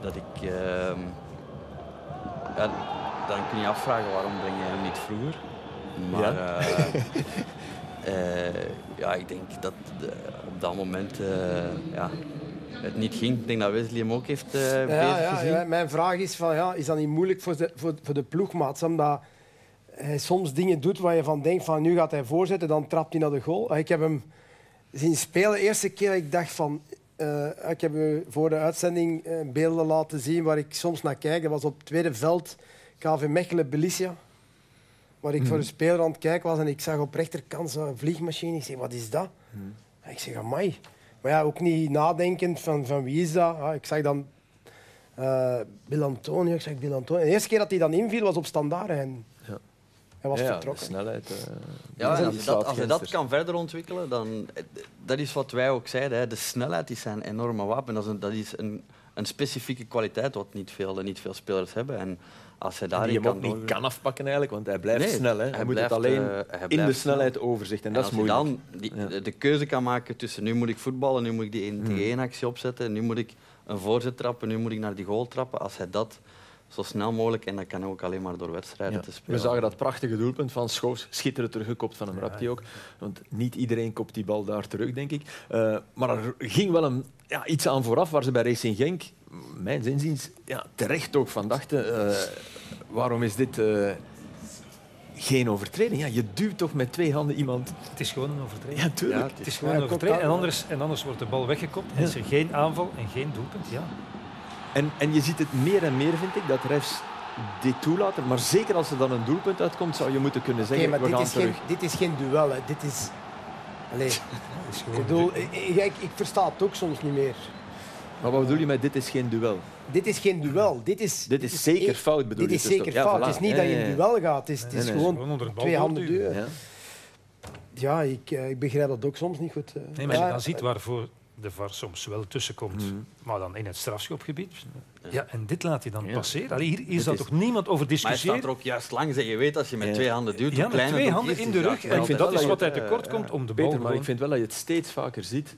dat ik... Uh, ja, dan kun je afvragen waarom breng je hem niet vroeger. Maar Ja. eh, eh, ja, ik denk dat de- op dat moment eh, ja, het niet ging. Ik denk dat Wesley hem ook heeft eh Ja, gezien. ja. Mijn vraag is, van, ja, is dat niet moeilijk voor de, voor, voor de ploegmaats? Omdat hij soms dingen doet waar je van denkt, van, nu gaat hij voorzetten, dan trapt hij naar de goal. Ik heb hem zien spelen de eerste keer. Ik dacht van... eh, ik heb u voor de uitzending eh, beelden laten zien waar ik soms naar kijk. Dat was op het tweede veld, KV Mechelen-Belicia. Waar ik voor een speler aan het kijken was en ik zag op rechterkant zo'n vliegmachine. Ik zeg, wat is dat? Ik zeg, amai. Maar ja, ook niet nadenkend van, van wie is dat. Ja, ik zag dan eh Bill Antonio. Ik zeg Bill Antonio. De eerste keer dat hij dan inviel was op standaard en Ja. hij was ja, de vertrokken. snelheid. eh, Ja, en die als je, dat, als je dat grenzen. kan verder ontwikkelen, dan... Dat is wat wij ook zeiden. Hè. De snelheid is zijn enorme wapen. Dat is, een, dat is een, een specifieke kwaliteit wat niet veel, niet veel spelers hebben. En als hij Die kan ook niet kan afpakken eigenlijk, want hij blijft Nee, snel. Hè. Hij, hij moet het alleen eh, in de snelheid overzicht. En, En dat is moeilijk. dan die, Ja. de, keuze kan maken tussen nu moet ik voetballen, nu moet ik die 1 tegen 1 actie opzetten, nu moet ik een voorzet trappen, nu moet ik naar die goal trappen. Als hij dat zo snel mogelijk, en dat kan ook alleen maar door wedstrijden Ja. te spelen. We zagen dat prachtige doelpunt van Schoofs. Schitterend teruggekopt van hem, rapt hij ook. Want niet iedereen kopt die bal daar terug, denk ik. Eh, maar er ging wel een, ja, iets aan vooraf waar ze bij Racing Genk, mijn zinziens, ja, terecht ook van dachten. eh, waarom is dit eh, geen overtreding? Ja, je duwt toch met twee handen iemand... Het is gewoon een overtreding. Ja, tuurlijk. Ja, het Het is gewoon Ja, een overtreding. En anders, en anders wordt de bal weggekopt. En is er geen aanval en geen doelpunt. Ja. En, en je ziet het meer en meer, vind ik, dat refs dit toelaten. Maar zeker als er dan een doelpunt uitkomt, zou je moeten kunnen zeggen, maar we dit gaan is, geen, terug. dit is geen duel. Hè. Dit is... Allee, ik, bedoel, ik, ik, ik versta het ook soms niet meer. Maar wat bedoel je met dit is geen duel? Dit is geen duel. Dit is, Dit is zeker fout, bedoel Dit je is dus zeker? Ja, fout. voilà. Het is niet Ja, dat je in ja. duel gaat. Het is, het is Nee, nee, gewoon twee handen duwen. Ja. Ja, ik, eh, ik begrijp dat ook soms niet goed. eh. Nee, maar als je dan ziet waarvoor de VAR soms wel tussenkomt, maar dan in het strafschopgebied. Ja, en dit laat je dan Ja. passeren. Allee, hier is Dit dat is- toch niemand over Maar hij staat discussiëren? er ook juist langs. en Je weet als je met Ja. twee handen duwt, Ja, met twee handen is, in dus de ja, rug. En altijd- dat is wat hij tekort komt om de bal Peter, maar ik vind wel dat je het steeds vaker ziet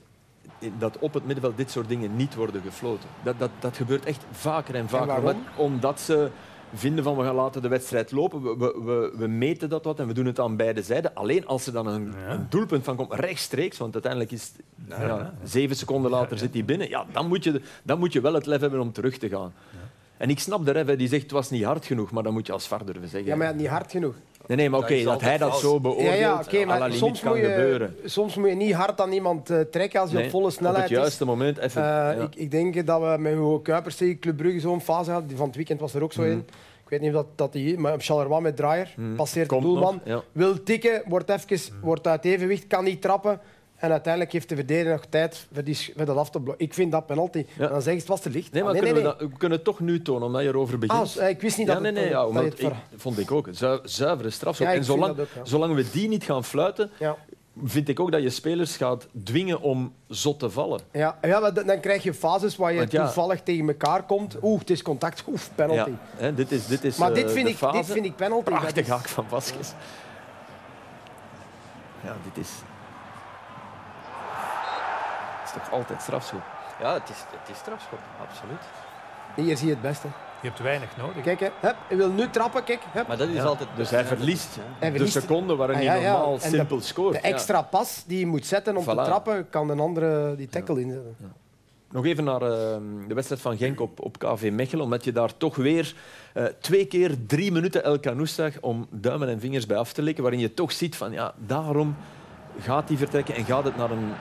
dat op het middenveld dit soort dingen niet worden gefloten. Dat, dat, dat gebeurt echt vaker en vaker. waarom? Omdat, omdat ze vinden van we gaan laten de wedstrijd lopen, we, we, we, we meten dat wat en we doen het aan beide zijden. Alleen als er dan een, Ja. een doelpunt van komt, rechtstreeks, want uiteindelijk is het, ja, zeven seconden later zit hij binnen, ja, dan, moet je, dan moet je wel het lef hebben om terug te gaan. En ik snap de ref, die zegt het was niet hard genoeg, maar dan moet je als VAR durven zeggen. Ja, maar ja, niet hard genoeg. Nee, nee, maar Dat oké, dat hij dat zo beoordeelt, Ja, ja, maar soms moet, je, gebeuren. soms moet je niet hard aan iemand eh, trekken als je Nee, op volle Op snelheid het juiste moment even... Eh, ja. ik, ik denk dat we met Hugo Kuipers tegen Club Brugge zo'n fase hadden. Die van het weekend was er ook zo in. Ik weet niet of dat, dat die... Maar op Charleroi met draaier, passeert de doelman, nog, wil tikken, wordt, even, wordt uit evenwicht, kan niet trappen. En uiteindelijk heeft de verdediger nog tijd voor, die, voor dat af te blokken. Ik vind dat penalty. Ja. Dan zeg je het was te licht. Nee, maar Ah, kunnen We, dat, we kunnen het toch nu tonen, omdat je erover begint. Ah, eh, ik wist niet ja, dat nee, het, nee, eh, ja, dat omdat je het ik, vond ik ook. Zu- zuivere strafschop. Ja, en vind zolang, ook, zolang we die niet gaan fluiten, vind ik ook dat je spelers gaat dwingen om zot te vallen. Ja, ja maar dan krijg je fases waar je toevallig tegen elkaar komt. Oeh, het is contact. Oef, penalty. Hè, dit is, dit is Maar eh, dit vind, de ik, fase. dit vind ik penalty. Prachtig haak van Vasquez. Ja, dit is... Het is toch altijd strafschop? Ja, het is, het is strafschop, absoluut. Hier zie je het beste. Je hebt weinig nodig. Kijk, hè. Hup, hij wil nu trappen. Kijk, hup. Maar dat is Ja, altijd... dus hij verliest Hij de seconde waarin Ah, hij ja, normaal En de- simpel scoort. De extra pas die je moet zetten om te trappen, kan een andere die tackle inzetten. Nog even naar eh, de wedstrijd van Genk op, op KV Mechelen, omdat je daar toch weer eh, twee keer drie minuten El Canoes zag om duimen en vingers bij af te likken, waarin je toch ziet van ja, daarom gaat hij vertrekken en gaat het naar een,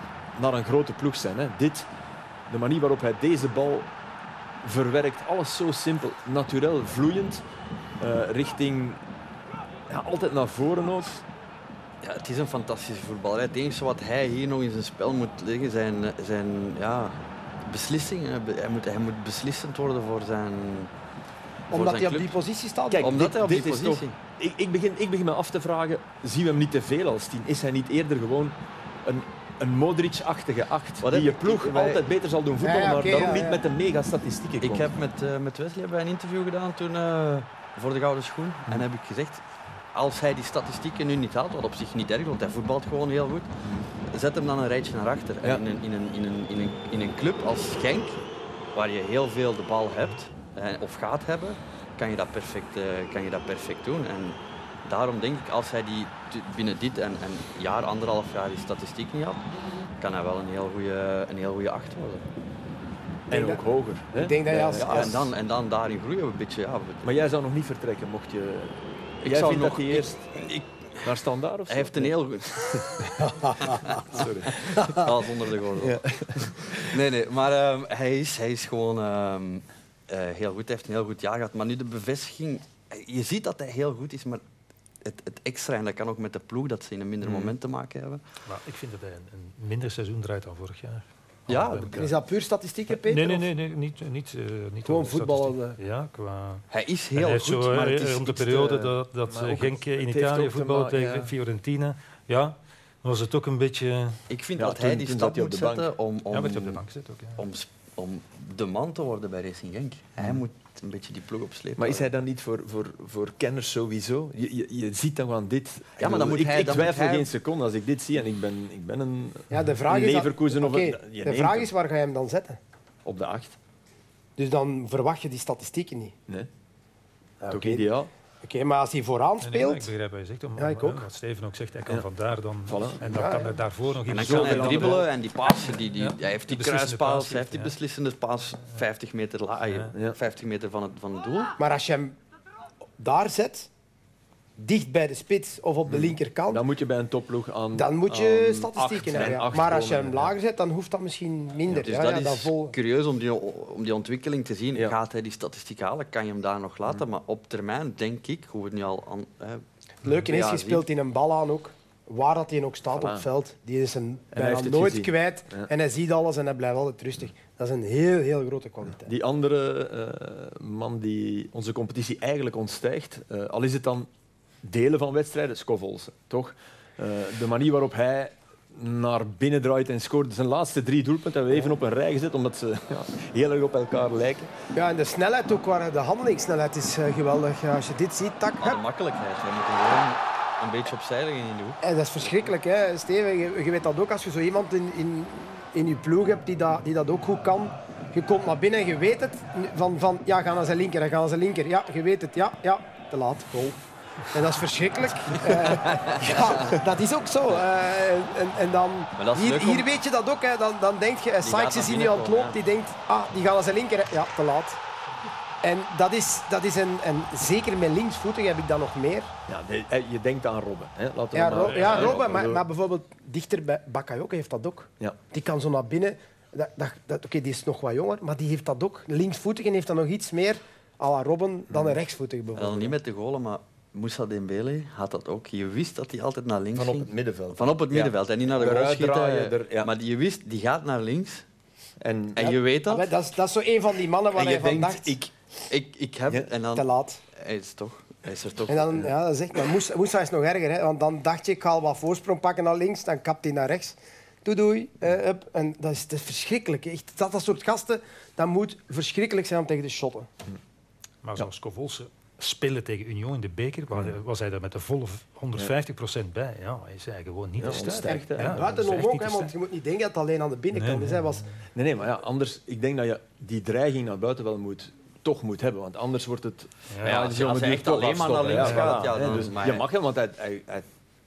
naar een grote ploeg zijn. Hè. Dit, de manier waarop hij deze bal verwerkt, alles zo simpel, natuurlijk, vloeiend, eh, richting, ja, altijd naar voren ook. Ja, het is een fantastische voetballer. Het enige wat hij hier nog in zijn spel moet leggen zijn, zijn ja, beslissingen. Hij moet, hij moet beslissend worden voor zijn, voor Omdat zijn hij op die positie staat. Kijk, Omdat dit- hij op die is positie... toch- ik, ik, begin, ik begin me af te vragen, zien we hem niet te veel als tien? Is hij niet eerder gewoon een, een Modric-achtige acht Wat die je ik- ploeg wij- altijd beter zal doen voetballen, Ja, ja, oké, maar daarom ja, niet met de mega-statistieken Ik heb met, eh, met Wesley hebben een interview gedaan toen, eh, voor de Gouden Schoen. En heb ik gezegd, als hij die statistieken nu niet haalt, wat op zich niet erg, want hij voetbalt gewoon heel goed, zet hem dan een rijtje naar achter. En in, een, in, een, in, een, in, een, in een club als Genk, waar je heel veel de bal hebt, eh, of gaat hebben, kan je dat perfect, uh, kan je dat perfect doen. En daarom denk ik, als hij die binnen dit en een jaar, anderhalf jaar die statistiek niet had, kan hij wel een heel goede, een heel goede acht worden. En ook hoger. Hè? Ik denk dat je als, ja, en, dan, en dan daarin groeien we een beetje. Ja. Maar jij zou nog niet vertrekken mocht je... Ik jij zou nog, dat hij eerst... Ik, naar standaard of Hij heeft een heel goed... Sorry. Alles onder de gordel. Ja. Nee, nee, maar um, hij, is, hij is gewoon um, uh, heel goed. Hij heeft een heel goed jaar gehad. Maar nu de bevestiging... Je ziet dat hij heel goed is, maar het, het, extra, en dat kan ook met de ploeg, dat ze in een minder mm. moment te maken hebben. Maar ik vind dat hij een, een minder seizoen draait dan vorig jaar. Ja, is dat puur statistieken, Peter? Nee, nee, nee, nee niet, niet, uh, niet Gewoon voetballen. Ja, qua... Hij is heel hij goed, zo, maar het is om de periode dat, dat Genk in Italië voetbalde tegen ja. Fiorentina, ja, was het ook een beetje... Ik vind ja, dat hij die stap moet zetten om, om, ja, op de bank zit ook, ja. om, om de man te worden bij Racing Genk. Hij moet een beetje die ploeg opslepen. Maar is hij dan niet voor, voor, voor kenners sowieso? Je, je, je ziet dan gewoon dit. Ja, maar dan moet ik, hij, ik twijfel hij... geen seconde als ik dit zie en ik ben, ik ben een, ja, de vraag een Leverkusen is dat, okay, of De vraag is, waar ga je hem dan zetten? Op de acht. Dus dan verwacht je die statistieken niet? Nee. Ja, Toch ideaal? Oké, okay, maar als hij vooraan speelt... Nee, nee, ik begrijp wat je zegt. Om, ja, ik ook. Wat Steven ook zegt, hij kan ja. vandaar dan... Voilà. En dan ja, kan hij daarvoor nog iets... En dan kan hij dribbelen en die passen, die, die, hij heeft die, die kruispaas, hij heeft die beslissende paas 50 meter, la, 50 meter van het, van het doel. Maar als je hem daar zet, dicht bij de spits of op de linkerkant... Dan moet je bij een topploeg aan Dan moet je statistieken hebben. Ja. Maar als je hem lager zet, dan hoeft dat misschien minder. dus dat is vol... curieus om die, om die ontwikkeling te zien. Gaat hij die statistiek halen? Kan je hem daar nog laten? Maar op termijn, denk ik, hoe het nu al... Aan, hè, het leuke is, je speelt in een bal aan ook. Waar dat hij ook staat op het veld. Die is een bijna nooit gezien. kwijt. Ja. En hij ziet alles en hij blijft altijd rustig. Dat is een heel, heel grote kwaliteit. Die andere uh, man die onze competitie eigenlijk ontstijgt, uh, al is het dan delen van wedstrijden, Scovolse, toch? Uh, de manier waarop hij naar binnen draait en scoort. Zijn laatste drie doelpunten hebben we even op een rij gezet, omdat ze ja, heel erg op elkaar lijken. Ja, en de snelheid ook, waar de handelingssnelheid is uh, geweldig. Als je dit ziet, tak, maar de makkelijkheid. We moeten gewoon een beetje opzij leggen in de hoek. En dat is verschrikkelijk, hè, Steven. Je, je weet dat ook als je zo iemand in, in, in je ploeg hebt die dat, die dat ook goed kan. Je komt naar binnen en je weet het. Van, van ja, ga naar zijn linker, ga naar zijn linker. Ja, je weet het. Ja, ja, te laat. Goal. En dat is verschrikkelijk. Uh, ja, dat is ook zo. Uh, en, en, dan, hier, hier, weet je dat ook. Hè. Dan, dan denk je, Sykes is hier nu aan het lopen. Die denkt, ah, die gaan naar zijn linker. Ja, te laat. En dat is, dat is een, en zeker met linksvoetig heb ik dat nog meer. Ja, je denkt aan Robben. Hè? Laten ja, maar, ja, Robben, maar, maar, bijvoorbeeld dichter bij Bakayoko heeft dat ook. Ja. Die kan zo naar binnen. Dat, dat, dat Oké, die is nog wat jonger, maar die heeft dat ook. Linksvoetig en heeft dat nog iets meer à la Robben dan een rechtsvoetig bijvoorbeeld. niet met de golen, maar Moussa Dembele had dat ook. Je wist dat hij altijd naar links Van op ging. het middenveld. Van op het middenveld. Ja. En niet naar de goal schieten. Ja. Maar je wist, die gaat naar links. En, en je weet dat. dat, is, dat is zo een van die mannen waar je van dacht... Ik, ik, ik heb... en dan, te laat. Hij is, toch, hij is er toch. En dan, ja, dat is echt, maar Moussa, Moussa is nog erger. Hè, want dan dacht je, ik ga wat voorsprong pakken naar links. Dan kapt hij naar rechts. Doei, doei. Uh, up. En dat is, dat is verschrikkelijk. Echt, dat, dat soort gasten, dat moet verschrikkelijk zijn om tegen de shotten. Maar zoals Kovolse spelen tegen Union in de beker, was hij er met de volle 150 procent bij. Ja, hij zei gewoon niet ja, te sterk. Ja, Buitenom ook, want je moet niet denken dat het alleen aan de binnenkant is. Nee, was... nee, nee, maar ja, anders, ik denk dat je die dreiging naar buiten wel moet toch moet hebben, want anders wordt het... Ja, ja, dus als hij echt alleen maar naar links gaat, ja, dan, dus, je mag hem, want hij, hij, hij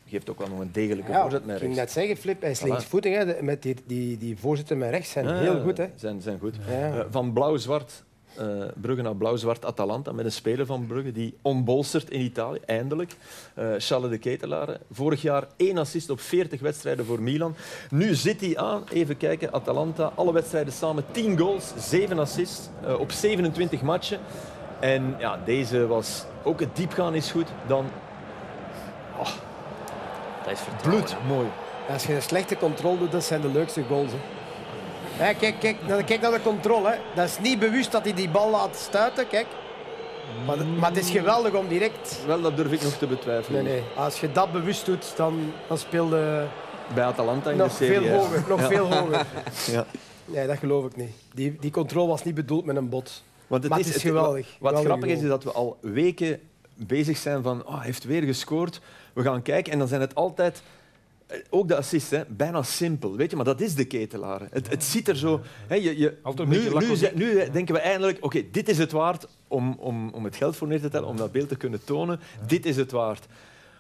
geeft ook wel nog een degelijke ja, voorzet met rechts. Ik ging net zeggen, Flip, hij is linksvoetig. Met die, die, die voorzitter met rechts zijn heel goed. Hè. Zijn, zijn goed. Uh, van blauw-zwart uh, Brugge naar blauw-zwart Atalanta met een speler van Brugge die onbolstert in Italië, eindelijk. Uh, Charles de Ketelaar. Vorig jaar één assist op 40 wedstrijden voor Milan. Nu zit hij aan, even kijken, Atalanta, alle wedstrijden samen 10 goals, 7 assists uh, op 27 matchen. En ja, deze was ook het diepgaan is goed. Dan. Oh, dat is bloed mooi. Als je een slechte controle doet, dat zijn de leukste goals. Hè. Kijk, kijk, kijk naar de controle. Dat is niet bewust dat hij die bal laat stuiten. Kijk. Maar, maar het is geweldig om direct... Wel, dat durf ik nog te betwijfelen. Nee, nee. Als je dat bewust doet, dan, dan speelde... Bij Atalanta in nog de serie. Veel hoger, nog ja. veel hoger. ja. Nee, dat geloof ik niet. Die, die controle was niet bedoeld met een bot. Want het maar is, het is geweldig. Wat, geweldig grappig is, is dat we al weken bezig zijn van... Oh, hij heeft weer gescoord. We gaan kijken. En dan zijn het altijd ook de assist, hè, bijna simpel. Weet je, maar dat is de ketelaar. Het, het ziet er zo... Hè, je, je, nu, nu, nu, denken we eindelijk, oké, dit is het waard om, om, om het geld voor neer te tellen, om dat beeld te kunnen tonen. Dit is het waard.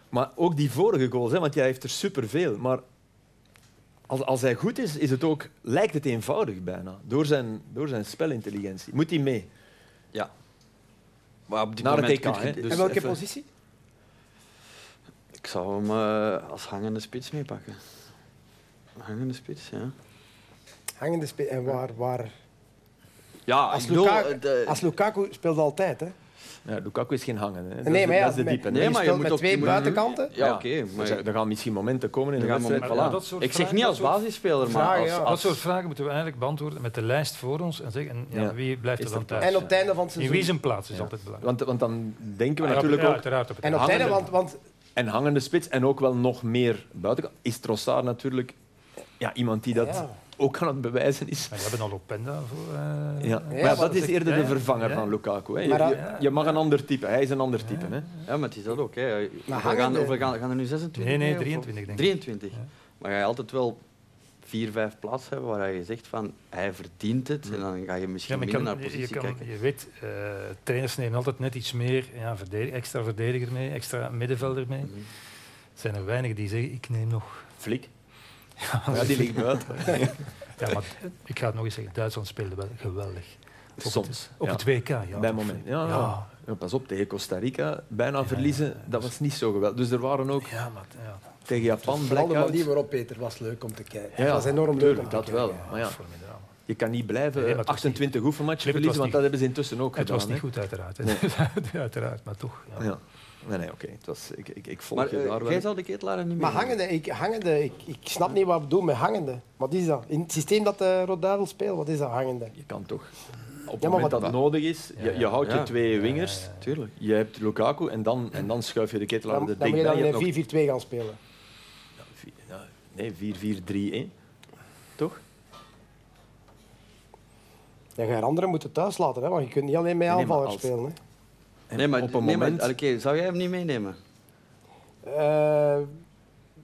Maar ook die vorige goals, hè, want jij heeft er superveel. Maar als, als hij goed is, is het ook, lijkt het eenvoudig bijna. Door zijn, door zijn spelintelligentie. Moet hij mee? Ja. Maar op die Naar het EK. Dus welke positie? Ik zou hem uh, als hangende spits meepakken. Hangende spits, ja. Hangende spits. En waar... waar... Ja, als, Lukaku, de... als Lukaku speelt altijd, hè? Ja, Lukaku is geen hangen. Hè. Nee, maar ja, dat is de diepe. Nee, maar je moet met twee buitenkanten. Ja, oké. Okay, maar er gaan misschien momenten komen in de wedstrijd. Voilà. ik zeg niet als basisspeler, maar als, als... Dat soort vragen moeten we eigenlijk beantwoorden met de lijst voor ons en zeggen ja, wie blijft er dan thuis. En op het einde van het seizoen. In wie zijn plaats is altijd belangrijk. Want, want dan denken we natuurlijk ook... Uiteraard op het en op het einde, want, want en hangende spits en ook wel nog meer buitenkant. Is Trossard natuurlijk ja, iemand die dat ook aan het bewijzen is. Maar we hebben al Openda voor. Uh... Ja. maar dat is eerder de vervanger van Lukaku. Hè. Je, je, mag een ander type. Hij is een ander type. Hè. Ja, maar het is dat ook. Hè. Maar gaan, gaan, gaan er nu 26? Nee, nee, 23 denk ik. 23. Maar ga je altijd wel vier, vijf plaatsen hebben waar je zegt van hij verdient het en dan ga je misschien ja, minder naar positie je kan, kijken. Je weet, uh, trainers nemen altijd net iets meer ja, verdedig, extra verdediger mee, extra middenvelder mee. Mm Er zijn er weinigen die zeggen ik neem nog... Flik. Ja, die ligt buiten. ja, maar ik ga het nog eens zeggen, Duitsland speelde wel geweldig. Op Soms. Het, op het WK, ja. Bij moment. Ja, ja. ja. pas op, tegen Costa Rica bijna verliezen, dat was niet zo geweldig. Dus er waren ook... Ja, maar, ja tegen Japan. Vooral de manier waarop Peter was leuk om te kijken. Ja, dat was enorm leuk om te dat wel. Maar ja, je kan niet blijven nee, 28 oefenmatchen verliezen, want dat hebben ze intussen ook het gedaan. Het was niet goed, uiteraard. Nee. uiteraard, maar toch. Ja. Nee, nee, oké. Okay. Ik, ik, ik volg maar, je uh, daar wel. Jij zal de ketelaren niet meer Maar hangende, ik, hangende ik, ik snap niet wat we doen met hangende. Wat is dat? In het systeem dat de uh, Roduivel speelt, wat is dat hangende? Je kan toch op het moment dat het nodig is, je, je houdt je twee wingers, tuurlijk. je hebt Lukaku en dan, en dan schuif je de ketelaar er dichtbij. Dan moet je dan in 4-4-2 gaan spelen. Nee, 4-4-3-1. Toch? Ja, je anderen moeten thuis laten, hè, want je kunt niet alleen met aanvallers als... spelen. Hè. Nee, maar op een moment... Maar, okay, zou jij hem niet meenemen? Uh,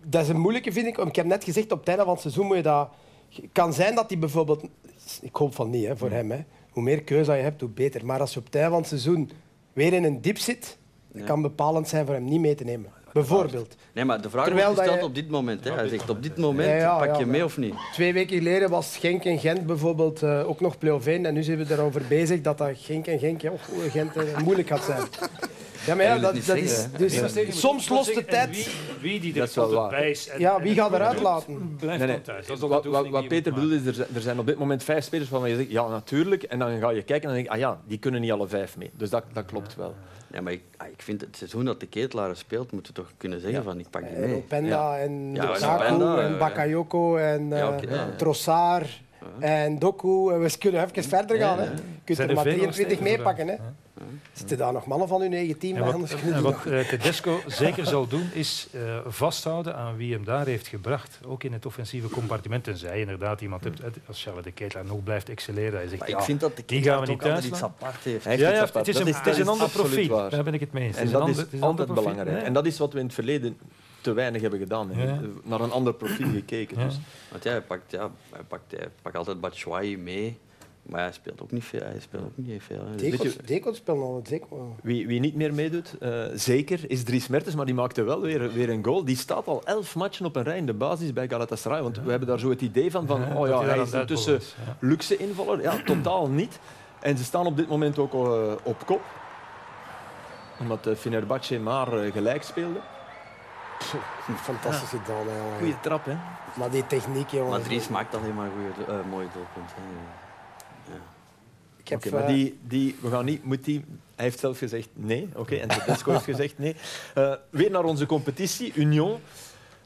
dat is een moeilijke, vind ik. Ik heb net gezegd, op het einde van het seizoen moet je dat... Het kan zijn dat hij bijvoorbeeld... Ik hoop van niet, hè, voor hmm. hem. Hè. Hoe meer keuze je hebt, hoe beter. Maar als je op het einde van het seizoen weer in een diep zit, ja. kan bepalend zijn voor hem niet mee te nemen. Bijvoorbeeld. Nee, maar de vraag Terwijl wordt gesteld je... op dit moment. Hè. Hij zegt op dit moment, ja, ja, pak je mee of niet? Twee weken geleden was Genk en Gent bijvoorbeeld uh, ook nog play-off 1. En nu zijn we erover bezig dat dat Genk en Genk, oh, Gent uh, moeilijk gaat zijn. Ja, maar ja, dat, dat is, dus, soms lost de tijd. Wie, wie die er tot prijs en, ja, wie gaat eruit laten? Blijft nee, nee. thuis. Dat is wat, wat, wat Peter bedoelt is, er, er zijn op dit moment vijf spelers waarvan je zegt, ja, natuurlijk. En dan ga je kijken en dan denk je, ah ja, die kunnen niet alle vijf mee. Dus dat, dat klopt wel. Ja, maar ik, ah, ik vind het seizoen dat de Ketelaar speelt, moeten we toch kunnen zeggen van ik pak die mee. Openda ja. en Lukaku en Bakayoko en uh, Trossard en Doku. We kunnen even verder gaan. Hè. Je kunt er maar 23 meepakken. Zitten daar nog mannen van uw eigen team bij? Wat, en wat uh, Tedesco zeker zal doen, is uh, vasthouden aan wie hem daar heeft gebracht. Ook in het offensieve compartiment. Tenzij inderdaad iemand hebt, als Charles de Ketelaar nog blijft excelleren. Hij zegt, maar ja, ik vind dat de die gaan we niet thuis iets apart heeft. Ja, ja, het is een, het is een ander profiel. Daar ben ik het mee eens. En dat is, is altijd belangrijk. En dat is wat we in het verleden te weinig hebben gedaan. Ja. Naar een ander profiel gekeken. Dus. Want ja, hij pakt, ja, hij pakt, hij pakt altijd Batshuayi mee. Maar hij speelt ook niet veel. Hij speelt ook niet veel. Deco speelt al zeker. Wie, wie niet meer meedoet, uh, zeker, is Dries Mertens, maar die maakte wel weer, weer een goal. Die staat al elf matchen op een rij in de basis bij Galatasaray. Want we hebben daar zo het idee van, van oh ja, hij is intussen luxe invaller. Ja, totaal niet. En ze staan op dit moment ook uh, op kop. Omdat uh, Fenerbahce maar gelijk speelde. Fantastisch gedaan. Ja. Goeie trap, hè? Maar die techniek, jongen. Maar Dries maakt alleen maar goede, mooie doelpunten. Heb, maar die, die, we gaan niet, moet die, hij heeft zelf gezegd nee, oké, okay, en Tedesco heeft gezegd nee. Uh, weer naar onze competitie, Union,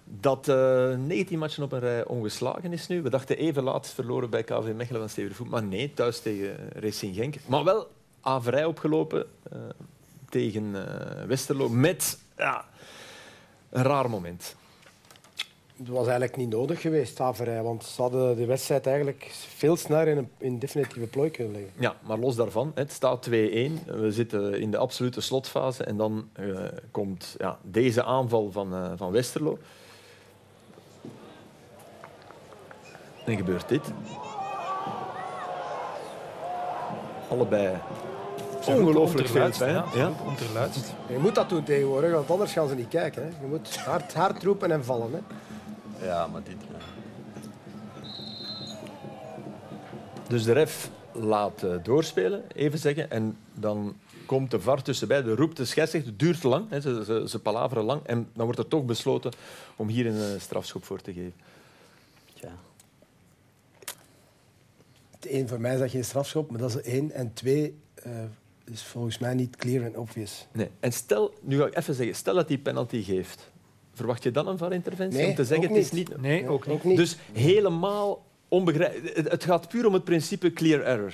dat uh, eh, 19 matchen op een rij ongeslagen is nu. We dachten even laatst verloren bij KV Mechelen van Steven maar nee, thuis tegen Racing Genk. Maar wel averij opgelopen uh, tegen Westerlo met ja, een raar moment was eigenlijk niet nodig geweest, Averij, want ze hadden de wedstrijd eigenlijk veel sneller in een in definitieve plooi kunnen leggen. Ja, maar los daarvan, het staat 2-1. We zitten in de absolute slotfase en dan uh, komt ja, deze aanval van, uh, van Westerlo. En gebeurt dit. Allebei ongelooflijk veel pijn. Ja, Ja. Onderluidst. Je moet dat doen tegenwoordig, want anders gaan ze niet kijken. Hè. Je moet hard, hard roepen en vallen. Hè. Ja, maar dit... ja. Dus de ref laat eh, doorspelen, even zeggen. En dan komt de VAR tussenbij. De roept de scheidsrechter. Het duurt lang. Hè. Ze, ze, ze palaveren lang. En dan wordt er toch besloten om hier een eh, strafschop voor te geven. Tja. Eén, voor mij is dat geen strafschop, maar dat is één. En twee, eh, is volgens mij niet clear en obvious. Nee. En stel, nu ga ik even zeggen, stel dat hij penalty geeft. Verwacht je dan een VAR-interventie? Nee, om te zeggen, ook het is niet. niet... Nee, ook niet. Ook niet. Dus helemaal onbegrijpelijk. Het, gaat puur om het principe clear error.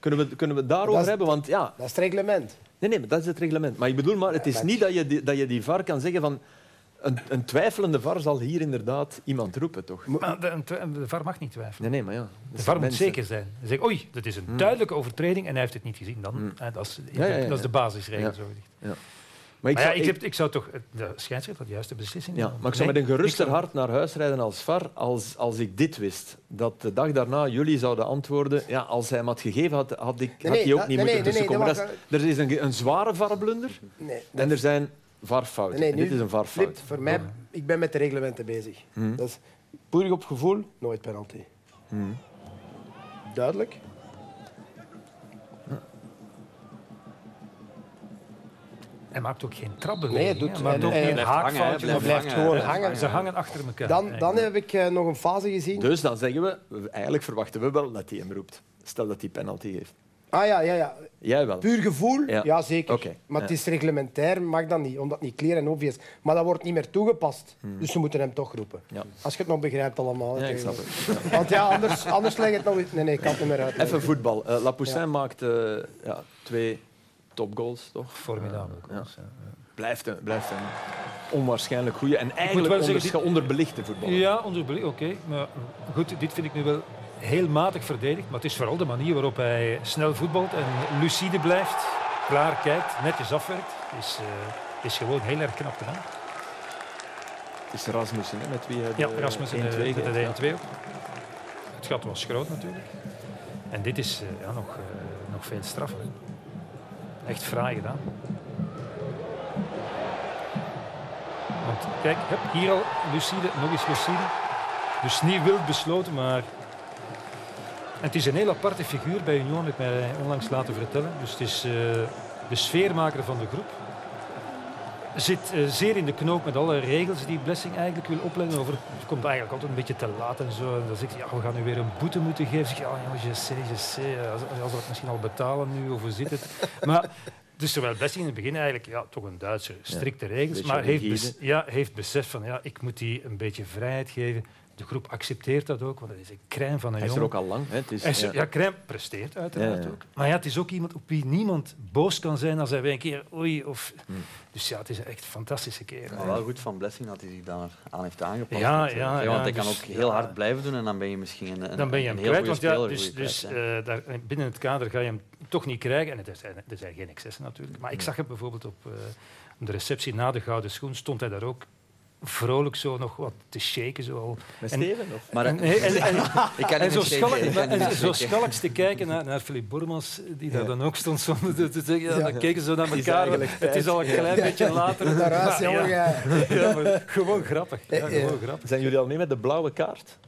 Kunnen we, kunnen we het daarover is- hebben? Want ja, Dat is het reglement. nee, nee, maar dat is het reglement. Maar ik bedoel, maar het is niet dat je, die, dat je die VAR kan zeggen van... Een, een twijfelende VAR zal hier inderdaad iemand roepen, toch? Maar de, de VAR mag niet twijfelen. Nee, nee, maar ja. De VAR moet zeker zijn. Hij zegt, oei, dat is een duidelijke overtreding en hij heeft het niet gezien. Dan, hè, dat, is, Hmm. Ja, ja, ja, dat is de basisregel. Ja. Zo gezegd. Maar ik Maar ja, zou, ik, ik- heb, ik zou toch de scheidsrechter de juiste beslissing ja, maar ik zou Nee, met een geruster zou- hart naar huis rijden als VAR als, als ik dit wist. Dat de dag daarna jullie zouden antwoorden... Ja, als hij hem had gegeven, had, had, ik, had nee, hij ook dat- niet nee, moeten nee, nee, tussenkomen. dat Dat is- er is een, een zware VAR-blunder Nee, en er zijn VAR-fouten. Nee, nu- dit is een VAR-fout. Voor mij, ik ben met de reglementen bezig. Hmm. Dat is puur op gevoel, nooit penalty. Hmm. Duidelijk? Hij maakt ook geen trapbeweging. Nee, het doet-. Hij maakt en- ook en- geen Blijft hangen, hè, haakfoutje. blijft blijft gewoon hangen. Ze hangen achter elkaar. Dan, dan heb ik eh, nog een fase gezien. Dus dan zeggen we, eigenlijk verwachten we wel dat hij hem roept. Stel dat hij penalty heeft. Ah ja, ja, ja. Jij wel. Puur gevoel, Ja. ja, zeker. Oké, Maar ja. het is reglementair, mag dat niet, omdat het niet clear en obvious. Maar dat wordt niet meer toegepast. Dus ze moeten hem toch roepen. Hmm. Ja. Als je het nog begrijpt allemaal. Ja, ik snap het. Want ja, anders, anders leg je het nog. Nee, nee, ik kan het niet meer uit. Even voetbal. Eh Lapoussin maakt eh, ja, twee topgoals, toch? Formidabel. Ja. goals, ja. Blijft een, blijft een onwaarschijnlijk goede en eigenlijk wel zeggen, onderscha- onderbelichte voetballer. Ja, onderbelicht, oké. Maar goed, dit vind ik nu wel heel matig verdedigd. Maar het is vooral de manier waarop hij snel voetbalt en lucide blijft. Klaar kijkt, netjes afwerkt. Is, eh, is gewoon heel erg knap gedaan. Het is Rasmussen, hè, met wie hij de Ja, Rasmus en 1-2 de, de, de ja. 1-2 ook. Het gat was groot natuurlijk. En dit is eh, ja, nog, eh, nog veel straffer. Echt fraai gedaan. Want kijk, hier al lucide, nog eens lucide. Dus niet wild besloten, maar... Het is een heel aparte figuur bij Union, heb ik mij onlangs laten vertellen. Dus het is eh, de sfeermaker van de groep. Zit eh, zeer in de knoop met alle regels die Blessing eigenlijk wil opleggen. Over, het komt eigenlijk altijd een beetje te laat en zo. En dan zegt hij, ja, we gaan nu weer een boete moeten geven. Zeg, je, ja, je sais, je sais. Als, als we het misschien al betalen nu, of hoe zit het? Maar dus terwijl Blessing in het begin eigenlijk ja, toch een Duitser, strikte regels, maar heeft, bes- ja, heeft besef van ja, ik moet die een beetje vrijheid geven. De groep accepteert dat ook, want dat is een crème van een Hij is er jongen. ook al lang. Hè. Het is, ja. ja, Crème presteert uiteraard Ja, ja. ook. Maar ja, het is ook iemand op wie niemand boos kan zijn als hij weer een keer oei of... Hmm. Dus ja, het is een echt fantastische kerel. Maar wel goed van Blessing dat hij zich daar aan heeft aangepast. Ja, ja, want hij kan dus- ook heel ja. hard blijven doen en dan ben je misschien een, Dan ben je een hem heel kwijt, goede want speler. dus, dus eh, daar, binnen het kader ga je hem toch niet krijgen. En er zijn, er zijn geen excessen natuurlijk. Maar ik zag hem bijvoorbeeld op, eh, op de receptie na de Gouden Schoen, stond hij daar ook vrolijk zo nog wat te shaken. Zo al. Met En- Steven? Of? Maar, En, en, en, ik kan en niet zo, schalk, en zo schalks te kijken naar, naar Philippe Bormans, die daar Ja. dan ook stond zonder te, te zeggen. Ja, Ja. Dan keken ze zo naar is elkaar. Het is al een klein beetje later. Maar jongen. ja, jij. ja, maar gewoon grappig. Ja, Eh, eh. gewoon grappig. Zijn jullie al mee met de blauwe kaart?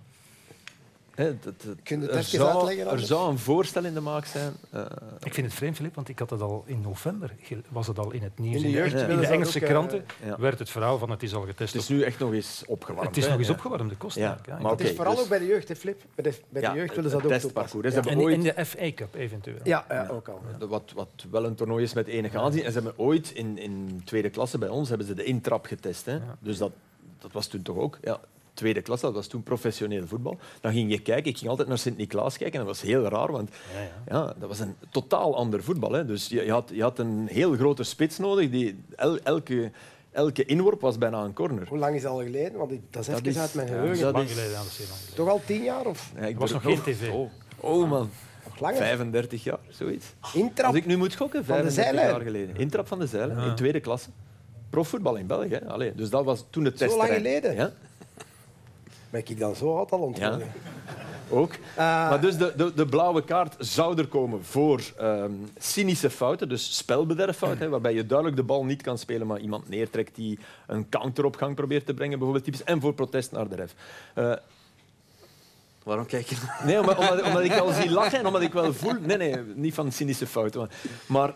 Hè, dat- dat- Kun je het er, even zou, uitleggen er zou een voorstel in de maak zijn. eh, Ik vind het vreemd, Filip, want ik had het al in november, was het al in het nieuws. In de In, jeugd in willen de dat Engelse ook, eh, kranten ja. werd het verhaal van het is al getest. Het is nu echt nog eens opgewarmd. het is hè. nog eens Ja. opgewarmd, de kosten. Ja, maar Het is vooral dus- ook bij de jeugd, hè, Flip. Bij de, bij de Ja, jeugd willen ze het dat ook toepassen. Hebben En in de FA Cup eventueel. Ja, ja, ook al. wat, wat wel een toernooi is met enige aanzien. En ze hebben ooit in, in tweede klasse bij ons hebben ze de intrap getest. Hè. Dus dat, dat was toen toch ook. Ja, tweede klasse, dat was toen professioneel voetbal. Dan ging je kijken. Ik ging altijd naar Sint-Niklaas kijken. En dat was heel raar, want Ja, ja. ja, dat was een totaal ander voetbal. Hè. Dus je, je, had, je had een heel grote spits nodig. Die, el- elke, elke inworp was bijna een corner. Hoe lang is dat al geleden? Want dat is Dat even is- uit mijn geheugen. dat is- geleden, ja, dat is heel lang geleden. Toch al tien jaar of Ja, ik was nog geen tv. Oh, oh man, nog langer? 35 jaar, zoiets. Intrap. Als ik nu moet gokken, Van de 35 zijlijn. jaar geleden. Intrap van de zeilen, in tweede klasse. Profvoetbal in België. Allee, dus dat was toen het Zo lang geleden? Ja? Ben ik dan zo oud al ontvangen? Ja. ook. maar dus de, de, de, blauwe kaart zou er komen voor ehm, cynische fouten, dus spelbederffouten, waarbij je duidelijk de bal niet kan spelen, maar iemand neertrekt die een counter op gang probeert te brengen, bijvoorbeeld typisch, en voor protest naar de ref. Uh, Waarom kijk je? Nee, omdat, omdat, omdat, ik al zie lachen en omdat ik wel voel... Nee, nee, niet van cynische fouten. Maar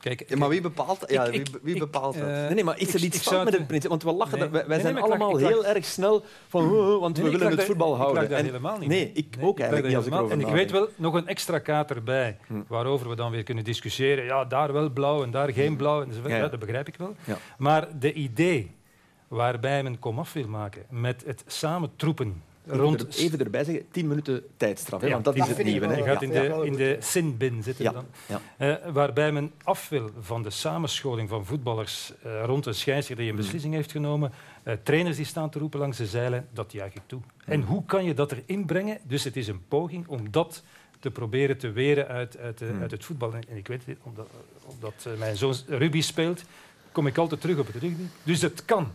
Kijk, maar wie bepaalt, ja, wie, wie bepaalt dat? nee, nee, maar is er iets fout met het principe? Want we lachen, nee. wij, wij zijn allemaal heel erg snel van, oh, oh, want we willen het voetbal houden. Ik en, helemaal niet. Nee, ik ook eigenlijk niet als ik erover En ik weet wel, nog een extra kaart erbij, hm. waarover we dan weer kunnen discussiëren. Ja, daar wel blauw en daar geen hm. blauw. En ja, dat begrijp ik wel. Maar de idee waarbij men komaf wil maken met het samen troepen rond... Even erbij zeggen, tien minuten tijdstraf, hè, want dat is het nieuwe. Je gaat in de, in de sinbin zitten dan. Uh, waarbij men af wil van de samenscholing van voetballers uh, rond een scheidsrechter die een hmm. beslissing heeft genomen. Uh, trainers die staan te roepen langs de zeilen, dat juich ik toe. Hmm. En hoe kan je dat erin brengen? Dus het is een poging om dat te proberen te weren uit, uit, hmm. uit het voetbal. En ik weet, omdat, omdat mijn zoon rugby speelt, kom ik altijd terug op het rugby. Dus het kan.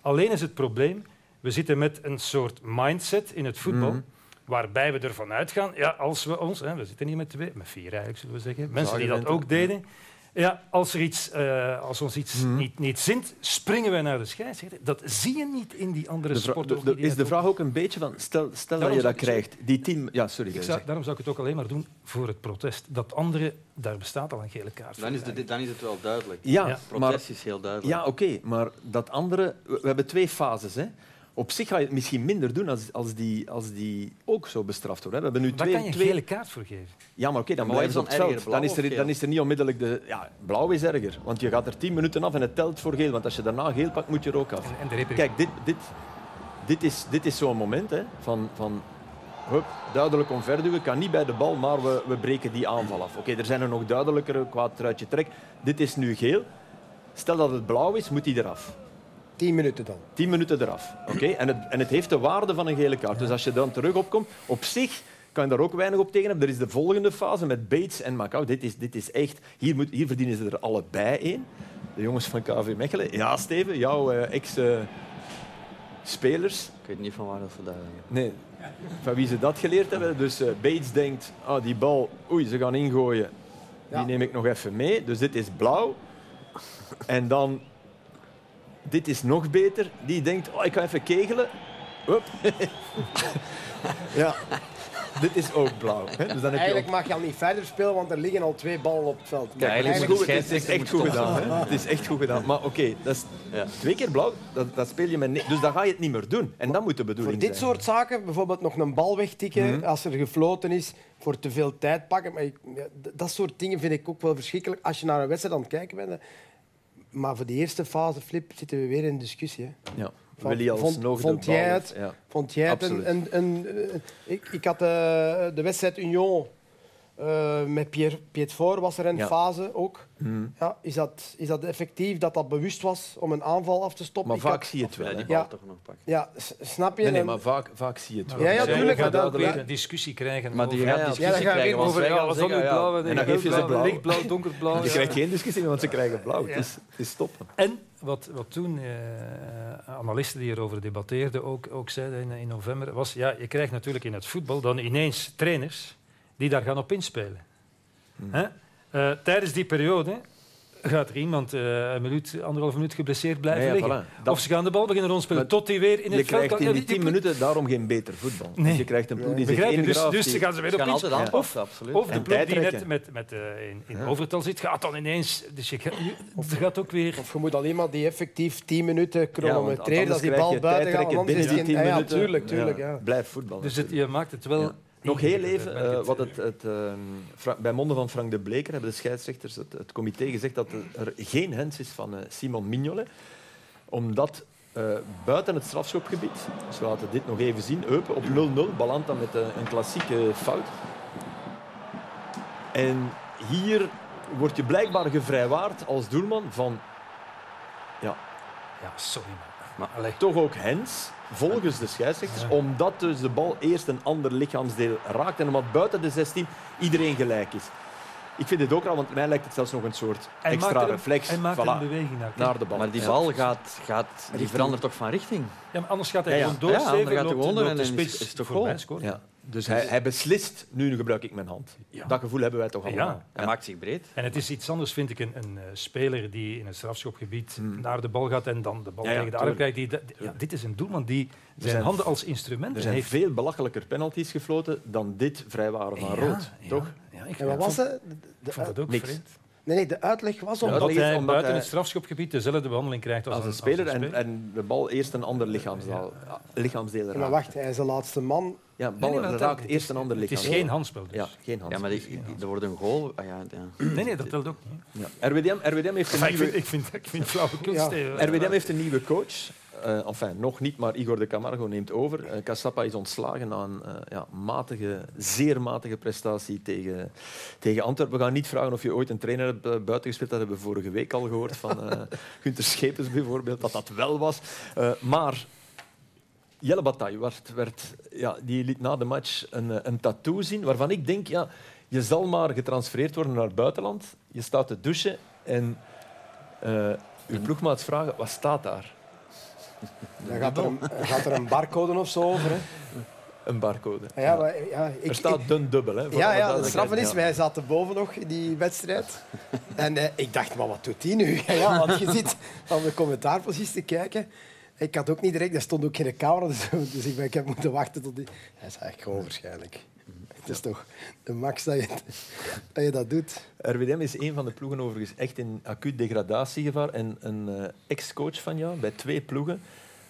Alleen is het probleem we zitten met een soort mindset in het voetbal. Mhm. Waarbij we ervan uitgaan, ja, als we ons, hè, we zitten hier met twee, met vier eigenlijk zullen we zeggen, mensen die dat ook deden, ja, als, er iets, uh, als ons iets mm. niet, niet zint, springen wij naar de scheidsrechter. Dat zie je niet in die andere sporten. Is de vraag ook een beetje van, stel, stel dat je dat krijgt, die team... Ja, sorry. Zou, daarom zou ik het ook alleen maar doen voor het protest. Dat andere, daar bestaat al een gele kaart Dan is, de, dan is het wel duidelijk. Ja, ja. protest is heel duidelijk. Ja, oké, maar dat andere... We, we hebben twee fases, hè op zich ga je het misschien minder doen als, als, die, als die ook zo bestraft worden. We hebben nu Daar twee, kan je twee... gele kaart voor geven. Ja, maar oké, dan blijven ze op het veld. Dan is, er, dan is er niet onmiddellijk de... Ja, blauw is erger. Want je gaat er tien minuten af en het telt voor geel. Want als je daarna geel pakt, moet je er ook af. En, Kijk, dit, dit, dit is, dit is zo'n moment hè, van... van hup, duidelijk omverduwen. Kan niet bij de bal, maar we, we breken die aanval af. Oké, er zijn er nog duidelijkere qua truitje trek. Dit is nu geel. Stel dat het blauw is, moet hij eraf. Tien minuten dan? Tien minuten eraf. Oké? En, het, en het heeft de waarde van een gele kaart. Dus als je dan terug opkomt, op zich kan je daar ook weinig op tegen hebben. Er is de volgende fase met Bates en Macau. Dit is, dit is echt... Hier, moet, hier verdienen ze er allebei één. De jongens van KV Mechelen. Ja, Steven, jouw uh, ex-spelers. Ik weet niet van waar dat ze dat Nee, van wie ze dat geleerd hebben. Dus uh, Bates denkt, ah, die bal, oei, ze gaan ingooien. Die neem ik nog even mee. Dus dit is blauw. En dan dit is nog beter. Die denkt, oh, ik ga even kegelen. Hup. ja, dit is ook blauw. Hè? Dus dan heb eigenlijk je mag je al niet verder spelen, want er liggen al twee ballen op het veld. Ja, eigenlijk is goed, het is echt goed gedaan. Hè? Het is echt goed gedaan. Maar oké, dat is ja. twee keer blauw, dat, dat speel je met Dus dan ga je het niet meer doen. En dat moet de bedoeling Voor dit soort zaken, bijvoorbeeld nog een bal wegtikken mhm. als er gefloten is, voor te veel tijd pakken. Maar ik, dat soort dingen vind ik ook wel verschrikkelijk. Als je naar een wedstrijd aan het kijken bent, maar voor de eerste fase, Flip, zitten we weer in discussie. Hè. Ja. Van, vond, vond jij het, ja. vond jij het een, een, een, ik, ik had de, de wedstrijd Union uh, met Pierre, Piet was er een fase ook. Hmm. Ja, is, dat, is dat effectief dat dat bewust was om een aanval af te stoppen? Maar vaak zie je het wel. Die ja, toch nog pakken. Ja, snap je? Nee, nee maar vaak, vaak zie je het wel. Ja, ja, tuurlijk. Je gaat weer een discussie krijgen maar die gaat discussie ja, krijgen over ja, zonneblauw, en dan geef je ze blauw. lichtblauw, donkerblauw. Je krijgt geen discussie, want ze krijgen blauw. Het is, het is stoppen. En wat, wat toen uh, analisten die erover debatteerden ook, ook zeiden in, in november, was ja, je krijgt natuurlijk in het voetbal dan ineens trainers die daar gaan op inspelen. Hmm. Uh, tijdens die periode gaat er iemand uh, een minuut, anderhalf minuut geblesseerd blijven liggen. Of ze gaan de bal beginnen rondspelen tot hij weer in het veld... Je krijgt in die tien minuten daarom geen beter voetbal. Dus nee. je krijgt een ploeg die zich dus, dus ze gaan ze weer op absoluut. Of de ploeg die net met, met, uh, in, in overtal zit, gaat dan ineens... Dus je gaat, of, gaat ook weer... Of je moet al iemand die effectief tien minuten chronometreert, ja, als die bal buiten gaat. Binnen die tien minuten. tuurlijk, tuurlijk. Blijf voetbal. Dus je maakt het wel... Nog heel even, uh, wat het, het, uh, bij monden van Frank de Bleker hebben de scheidsrechters, het, het comité, gezegd dat er geen hens is van uh, Simon Mignolet. Omdat buiten het strafschopgebied, dus we laten dit nog even zien, Eupen op 0-0, Balanta met een klassieke fout. En hier word je blijkbaar gevrijwaard als doelman van... Ja, ja sorry man. Maar toch ook hens volgens de scheidsrechters, omdat dus de bal eerst een ander lichaamsdeel raakt en omdat buiten de 16 iedereen gelijk is. Ik vind het ook al, want mij lijkt het zelfs nog een soort extra reflex. Hij maakt een beweging naar, naar, de bal. Maar die bal gaat, gaat, die verandert toch van richting? Ja, maar anders gaat hij gewoon doorsteven, ja, gaat hij gewoon en de spits is, is toch voorbij Ja. Dus hij, hij, beslist, nu gebruik ik mijn hand. Ja. Dat gevoel hebben wij toch allemaal. Ja. Hij maakt zich breed. En het is iets anders, vind ik, een, een uh, speler die in een strafschopgebied hmm. naar de bal gaat en dan de bal tegen de arm krijgt. Die, dit is een doelman die zijn, zijn handen als instrument Er zijn heeft. veel belachelijker penalties gefloten dan dit vrijwaren van rood, toch? Ja, ik en wat was het? Ik vond het ook Niks. vreemd. Nee, nee, de uitleg was omdat, omdat hij buiten het strafschopgebied dezelfde behandeling krijgt als, als een, speler, als een speler. En, en, de bal eerst een ander lichaamsdeel, ja. lichaamsdeel raakt. Maar wacht, hij is de laatste man. Ja, bal nee, nee, raakt eerst een ander lichaam. Het is geen handspel. Dus. Ja, geen handspel. Ja, maar die, die, er wordt een goal. Ah, ja, ja. Nee, nee, dat telt ook niet. Ja. RWDM, RWDM heeft een nieuwe... Ik vind, ik vind, ik vind ja. RWDM heeft een nieuwe coach. Uh, enfin, nog niet, maar Igor de Camargo neemt over. Uh, eh, Cassapa is ontslagen na een uh, ja, matige, zeer matige prestatie tegen, tegen Antwerpen. We gaan niet vragen of je ooit een trainer hebt buiten gespeeld. Dat hebben we vorige week al gehoord van Gunther Schepens bijvoorbeeld, dat dat wel was. maar Jelle Bataille werd, werd, ja, die liet na de match een, een tattoo zien waarvan ik denk, ja, je zal maar getransfereerd worden naar het buitenland. Je staat te douchen en uw ploegmaats vragen, wat staat daar? Dan gaat er een, gaat er een barcode of zo over. Hè? Een barcode. Ja, maar, ja, ik, er staat dun dubbel. Hè, ja, ja, de straf is, wij zaten boven nog in die wedstrijd. En eh, ik dacht, maar wat doet hij nu? ja, want je zit van de commentaarpositie te kijken. Ik had ook niet direct, er stond ook geen camera, dus, dus ik, ik heb moeten wachten tot die... Hij is eigenlijk gewoon waarschijnlijk. Het is toch de max dat je, dat je dat doet. RWDM is een van de ploegen overigens echt in acuut degradatiegevaar. En een uh, ex-coach van jou bij twee ploegen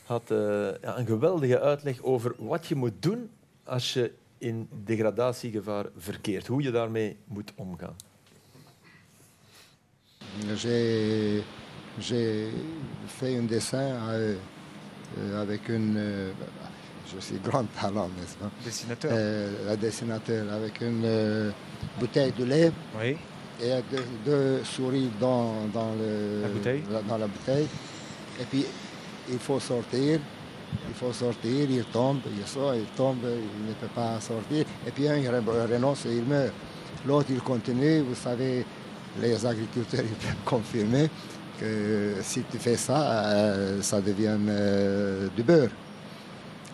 had uh, ja, een geweldige uitleg over wat je moet doen als je in degradatiegevaar verkeert. Hoe je daarmee moet omgaan. J'ai fait un dessin euh, avec une euh, je suis grand talent, n'est-ce pas? Dessinateur. Euh, dessinateur avec une euh, bouteille de lait. Oui. Et deux, deux souris dans, dans, le, la bouteille. dans la bouteille. Et puis, il faut sortir. Il faut sortir, il tombe, il sort, il tombe, il ne peut pas sortir. Et puis un, il renonce et il meurt. L'autre, il continue. Vous savez, les agriculteurs ils peuvent confirmer que si tu fais ça, euh, ça devient euh, du beurre.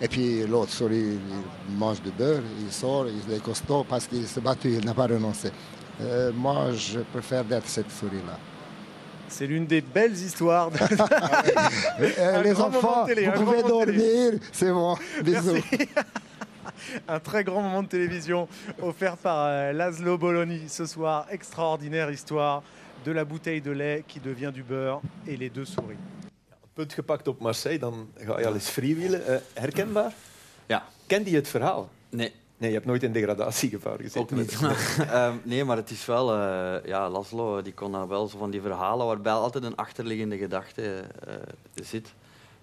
Et puis l'autre souris, il mange du beurre, il sort, il est costaud parce qu'il s'est battu, il n'a pas renoncé. Euh, moi, je préfère d'être cette souris-là. C'est l'une des belles histoires. De... euh, les enfants, télé, vous pouvez dormir, c'est bon. Bisous. un très grand moment de télévision offert par euh, Laszlo Bologna ce soir. Extraordinaire histoire de la bouteille de lait qui devient du beurre et les deux souris. Punt gepakt op Marseille, dan ga je al eens freewheelen. Uh, herkenbaar? Ja. Kent je het verhaal? Nee. Nee, je hebt nooit in degradatiegevaar gezeten. Ook niet. uh, nee, maar het is wel... Uh, ja, Laszlo die kon daar wel zo van die verhalen waarbij altijd een achterliggende gedachte uh, zit.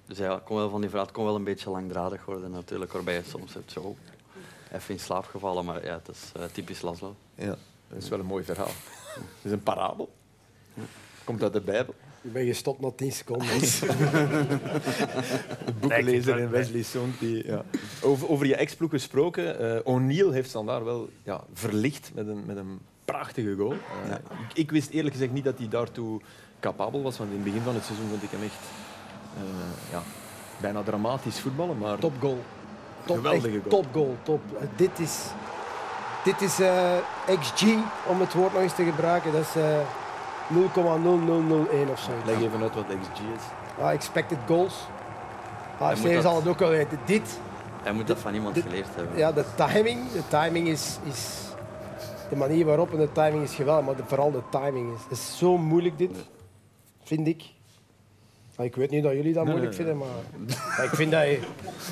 Dus ja, kon wel van die verhaal, het kon wel een beetje langdradig worden natuurlijk, waarbij je soms hebt zo even in slaap gevallen. Maar ja, het is typisch Laszlo. Ja, dat is wel een mooi verhaal. Het is een parabel. Komt uit de Bijbel. Ik ben gestopt na 10 seconden. boekenlezer in Wesley Soont. Ja. Over, over je ex-ploeg gesproken. Uh, O'Neill heeft daar wel ja, verlicht met een, met een prachtige goal. Uh, ja. ik, ik, wist eerlijk gezegd niet dat hij daartoe capabel was. Want in het begin van het seizoen vond ik hem echt uh, ja, bijna dramatisch voetballen. Maar top goal. Top, geweldige goal. Top goal. Top. dit is, dit is XG, om het woord nog eens te gebruiken. Dat is 0,0001 of zo. Leg even uit wat XG is. Ah, expected goals. Ah, dat... zal het ook wel weten. Dit. Hij moet dat van iemand geleerd hebben. Ja, de timing. De timing is, is de manier waarop en de timing is geweldig, maar de, vooral de timing is, is zo moeilijk dit, vind ik. Ik weet niet dat jullie dat moeilijk vinden, maar ik vind dat, ik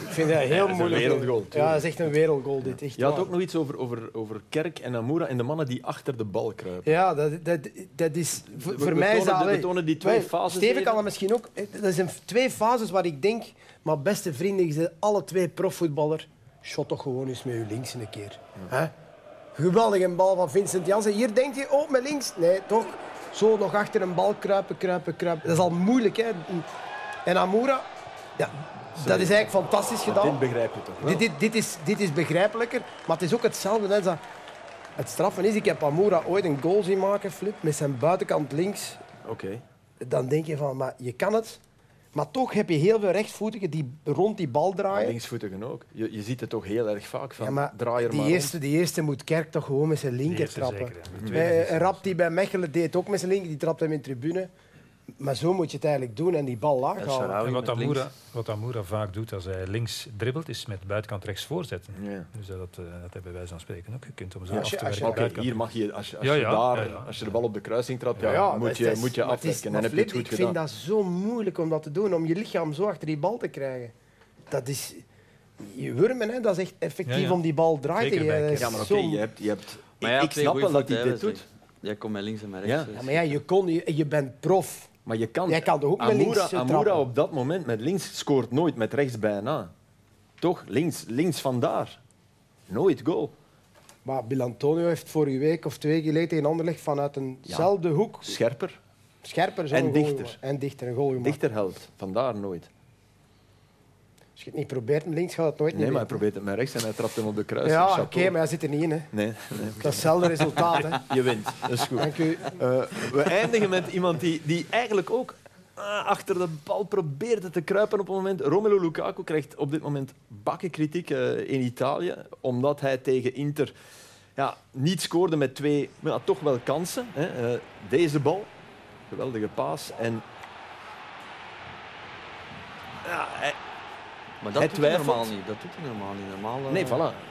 vind dat heel ja, moeilijk. Een wereldgoal. Ja, dat is echt een wereldgoal. Dit, echt Je had ook nog iets over, over, over Kerk en Amura en de mannen die achter de bal kruipen. Ja, dat, dat, dat is voor, we, mij... Tonen, we tonen die twee fases. Steven kan dat misschien ook... Dat zijn twee fases waar ik denk, maar beste vrienden, je alle twee profvoetballer, shot toch gewoon eens met je links een keer. Ja. Geweldige bal van Vincent Janssen. Hier denk je, oh, met links. Nee, toch zo nog achter een bal kruipen, kruipen, kruipen. Dat is al moeilijk. Hè? En Amoura, ja, dat is eigenlijk fantastisch gedaan. dit begrijp je toch wel? Dit, dit, dit, is, dit is begrijpelijker, maar het is ook hetzelfde. Hè? Het straffen is, ik heb Amoura ooit een goal zien maken, Flip, met zijn buitenkant links. Oké. Dan denk je van, maar je kan het. Maar toch heb je heel veel rechtsvoetigen die rond die bal draaien. Linksvoetigen ook. Je, je ziet het toch heel erg vaak. Van, Ja, maar draai er die, maar eerste, die eerste moet Kerk toch gewoon met zijn linker trappen. zeker, ja. Tweede Eh, een rap die bij Mechelen deed ook met zijn linker, die trapt hem in de tribune. Maar zo moet je het eigenlijk doen en die bal laag En houden. En wat. Amoura, wat Amoura vaak doet als hij links dribbelt, is met buitenkant rechts voorzetten. Ja. Dus dat, eh, dat hebben wij van spreken ook gekund om zo Ja, af te je- werken. Oké, hier mag je, als je, als Ja, je ja, daar, als je de bal op de kruising trapt, ja, Ja, moet, je, is- moet je afwerken. En heb je het goed Ik gedaan. vind dat zo moeilijk om dat te doen, om je lichaam zo achter die bal te krijgen. Dat is... Je wurmen, hè, dat is echt effectief Ja, ja. om die bal Dat is Ja, maar oké, je hebt... Je hebt Maar ik ja, ik snap wel dat hij dit doet. Jij komt met links en met rechts. dus- Ja, maar ja, je, kon, je, je bent prof. Maar je kan... Jij kan toch ook met links, eh, trappen? op dat moment met links scoort nooit, met rechts bijna. Toch? Links, links vandaar. Nooit goal. Maar Bill Antonio heeft vorige week of twee geleden tegen Anderlecht vanuit eenzelfde hoek Scherper, scherper En dichter. gemaakt. En dichter een goal gemaakt. dichter helpt. Vandaar nooit. Als je het niet probeert met links, gaat het nooit Nee, maar hij probeert het met rechts en hij trapt hem op de kruis. Ja, oké, Chapeau. maar hij zit er niet in. Hè. Nee, nee. Dat is hetzelfde resultaat. Hè. Je wint. Dat is goed. Dank u. Eh, we eindigen met iemand die, die eigenlijk ook ah, achter de bal probeerde te kruipen op het moment. Romelu Lukaku krijgt op dit moment bakken kritiek eh, in Italië, omdat hij tegen Inter ja, niet scoorde met twee, maar ja, toch wel kansen. Hè. Eh, deze bal, geweldige paas. En ja, hij- Maar dat Hij doet hij twijfelt. normaal niet. Dat doet hij normaal niet. Normaal, eh, Nee, voilà.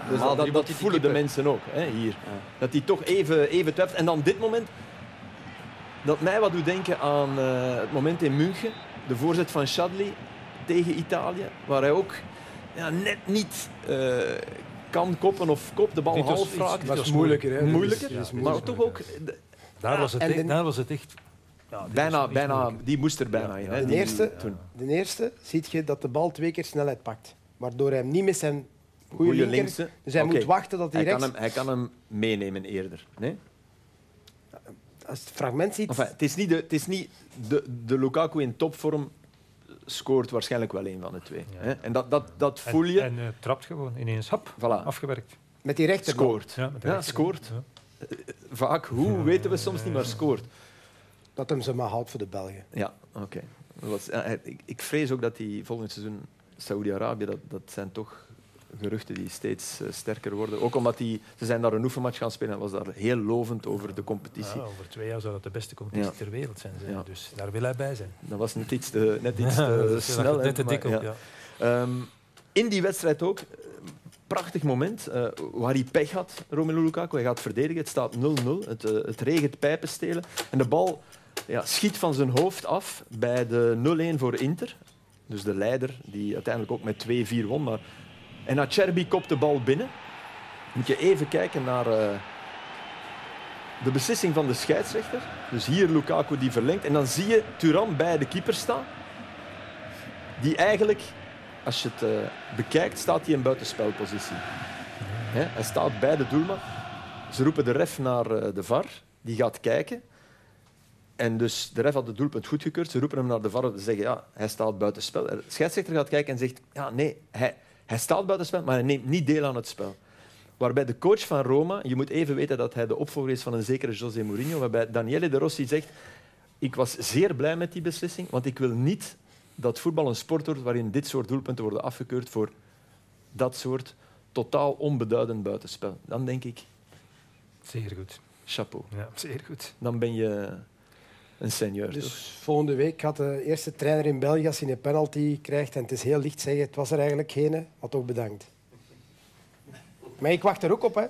Dus normaal dat, voelen de mensen ook hè, hier. Ja. Dat hij toch even, even twijfelt. En dan dit moment, dat mij wat doet denken aan eh, het moment in München, de voorzet van Shadley tegen Italië, waar hij ook ja, net niet eh, kan koppen of kop de bal half raakt. Dat was is moeilijker. Hè. Moeilijker, maar toch ook de- Daar, was het en echt, daar was het echt... Ja, bijna, bijna, die moest er bijna in. Hè, De die- eerste, toen. de eerste ziet je dat de bal twee keer snelheid pakt. Waardoor hij hem niet met zijn goede linker... linkse. Dus hij moet wachten dat hij Hij kan, rechts... hem, hij kan hem meenemen eerder. Nee? Als het fragment ziet... Enfin, het is niet, de, het is niet de, de Lukaku in topvorm scoort waarschijnlijk wel een van de twee. Ja. Hè? En dat, dat, dat voel je. En, eh, trapt gewoon ineens. Hap, Voilà. afgewerkt. met die rechter Scoort. Ja, met de Ja, scoort. Ja. Vaak, hoe weten we soms niet, maar scoort. Dat hem ze maar houdt voor de Belgen. Ja, oké. Ik, ik vrees ook dat die volgend seizoen Saoedi-Arabië, dat, dat zijn toch geruchten die steeds eh, sterker worden. Ook omdat die, ze zijn daar een oefenmatch gaan spelen en was daar heel lovend over de competitie. Ja, over twee jaar zou dat de beste competitie Ja. ter wereld zijn. Ja. Dus daar wil hij bij zijn. Dat was net iets te, net iets te snel. hè, Net te dik op, ja. ja. Ehm, in die wedstrijd ook, eh, prachtig moment, eh, waar hij pech had, Romelu Lukaku. Hij gaat verdedigen, het staat 0-0, het, eh, het regent pijpenstelen. En de bal ja, schiet van zijn hoofd af bij de 0-1 voor Inter. Dus de leider, die uiteindelijk ook met 2-4 won. Maar... En Acerbi kopt de bal binnen. Moet je even kijken naar eh, de beslissing van de scheidsrechter. Dus hier Lukaku die verlengt. En dan zie je Turan bij de keeper staan. Die eigenlijk, als je het eh, bekijkt, staat hij in buitenspelpositie. Hij staat bij de doelman. Ze roepen de ref naar eh, de VAR. Die gaat kijken. En dus de ref had het doelpunt goedgekeurd. Ze roepen hem naar de VAR te zeggen ja, hij staat buitenspel. De scheidsrechter gaat kijken en zegt ja, nee, hij, hij staat buitenspel, maar hij neemt niet deel aan het spel. Waarbij de coach van Roma, je moet even weten dat hij de opvolger is van een zekere José Mourinho, waarbij Daniele De Rossi zegt ik was zeer blij met die beslissing, want ik wil niet dat voetbal een sport wordt waarin dit soort doelpunten worden afgekeurd voor dat soort totaal onbeduidend buitenspel. Dan denk ik, Zeer goed. chapeau. Ja, zeer goed. Dan ben je een senior. toch? Dus volgende week gaat de eerste trainer in België, als hij een penalty krijgt, en het is heel licht zeggen, het was er eigenlijk geen, maar toch bedankt. Maar ik wacht er ook op, hè.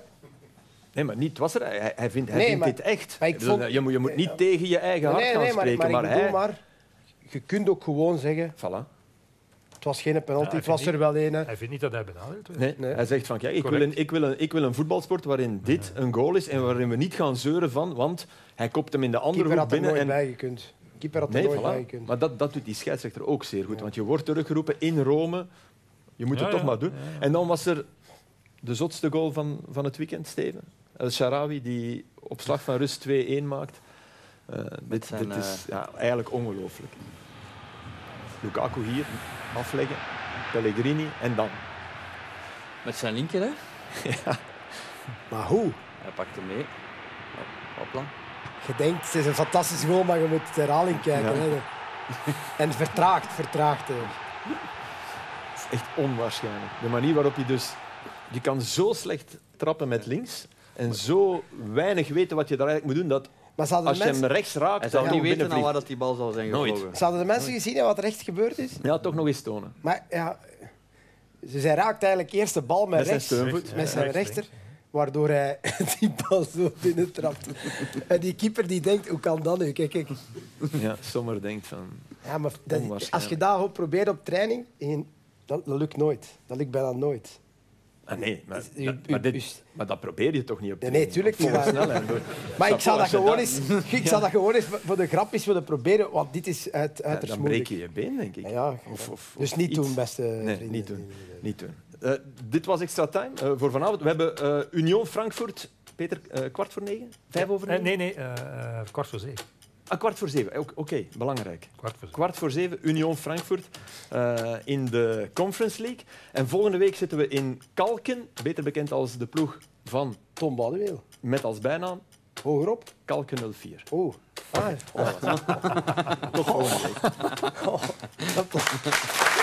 Nee, maar niet, was er. Hij, hij vindt, hij Nee, vindt maar- dit echt. vond- je, moet, je moet niet tegen je eigen hart gaan nee, maar, spreken, maar, hij... maar, je kunt ook gewoon zeggen, Voilà. Het was geen penalty, Ja, het was er wel een. hè. Hij vindt niet dat hij benadeeld wordt. Nee, Nee. Hij zegt van, kijk, ik wil, een, ik, wil een, ik wil een voetbalsport waarin dit een goal is en waarin we niet gaan zeuren van, want hij kopt hem in de andere Keeper hoek had er binnen. nooit En, bij gekund. Keeper had er nee, nooit bij voilà. gekund. Maar dat, dat doet die scheidsrechter ook zeer goed, want je wordt teruggeroepen in Rome. Je moet Ja, het toch ja, maar doen. ja, ja. En dan was er de zotste goal van, van het weekend, Steven. El Sharawi, die op slag van rust 2-1 maakt. Eh, dit zijn, dit is ja, eigenlijk ongelooflijk. Lukaku hier, afleggen. Pellegrini en dan. Met zijn linker, hè? Maar hoe? Hij pakt hem mee. Hop- Hopla. Je denkt, het is een fantastische goal, maar je moet de herhaling kijken. Ja. Hè. En vertraagd, vertraagd. eh. Dat is echt onwaarschijnlijk. De manier waarop je dus... Je kan zo slecht trappen met links en zo weinig weten wat je daar eigenlijk moet doen, dat Maar zouden als je hem rechts raakt, Hij dan zou niet weten aan waar dat die bal zou zijn Nooit. gevlogen. zouden de mensen gezien hebben wat er echt gebeurd is? Ja, toch nog eens tonen. Maar ja, ze zij raakt eigenlijk eerst de bal met, Met zijn rechts, steunvoet. met zijn rechts, rechter, waardoor hij die bal zo binnentrapt. en die keeper die denkt, hoe kan dat nu? Kijk, kijk. Ja, Sommer denkt van... Ja, maar dat- als je dat ook probeert op training, dat, dat lukt nooit. Dat lukt bijna nooit. Ah, nee, maar, u- u- maar, u- dit, maar dat probeer je toch niet op Nee, nee, tuurlijk niet, maar- snelheid. Maar ik zou dat gewoon dat- eens, ik zou dat gewoon eens voor de grap eens willen proberen, want dit is uit, Ja, uiterst dan breek je je been, denk ik. Ja, Of, of, dus niet iets. doen, beste Nee, vrienden. niet doen. Niet doen. Eh, dit was extra time eh, voor vanavond. We hebben eh, Union Frankfurt. Peter, eh, kwart voor negen? Vijf over negen? nee, nee, kwart voor zeven. Ah, kwart voor zeven. Oké, belangrijk. Kwart voor zeven. Kwart voor zeven, Union Frankfurt eh, in de Conference League. En volgende week zitten we in Kalken, beter bekend als de ploeg van Tom Badeweel. met als bijnaam Hogerop. Kalken 04. Oh. Ah, Tot volgende week. dat-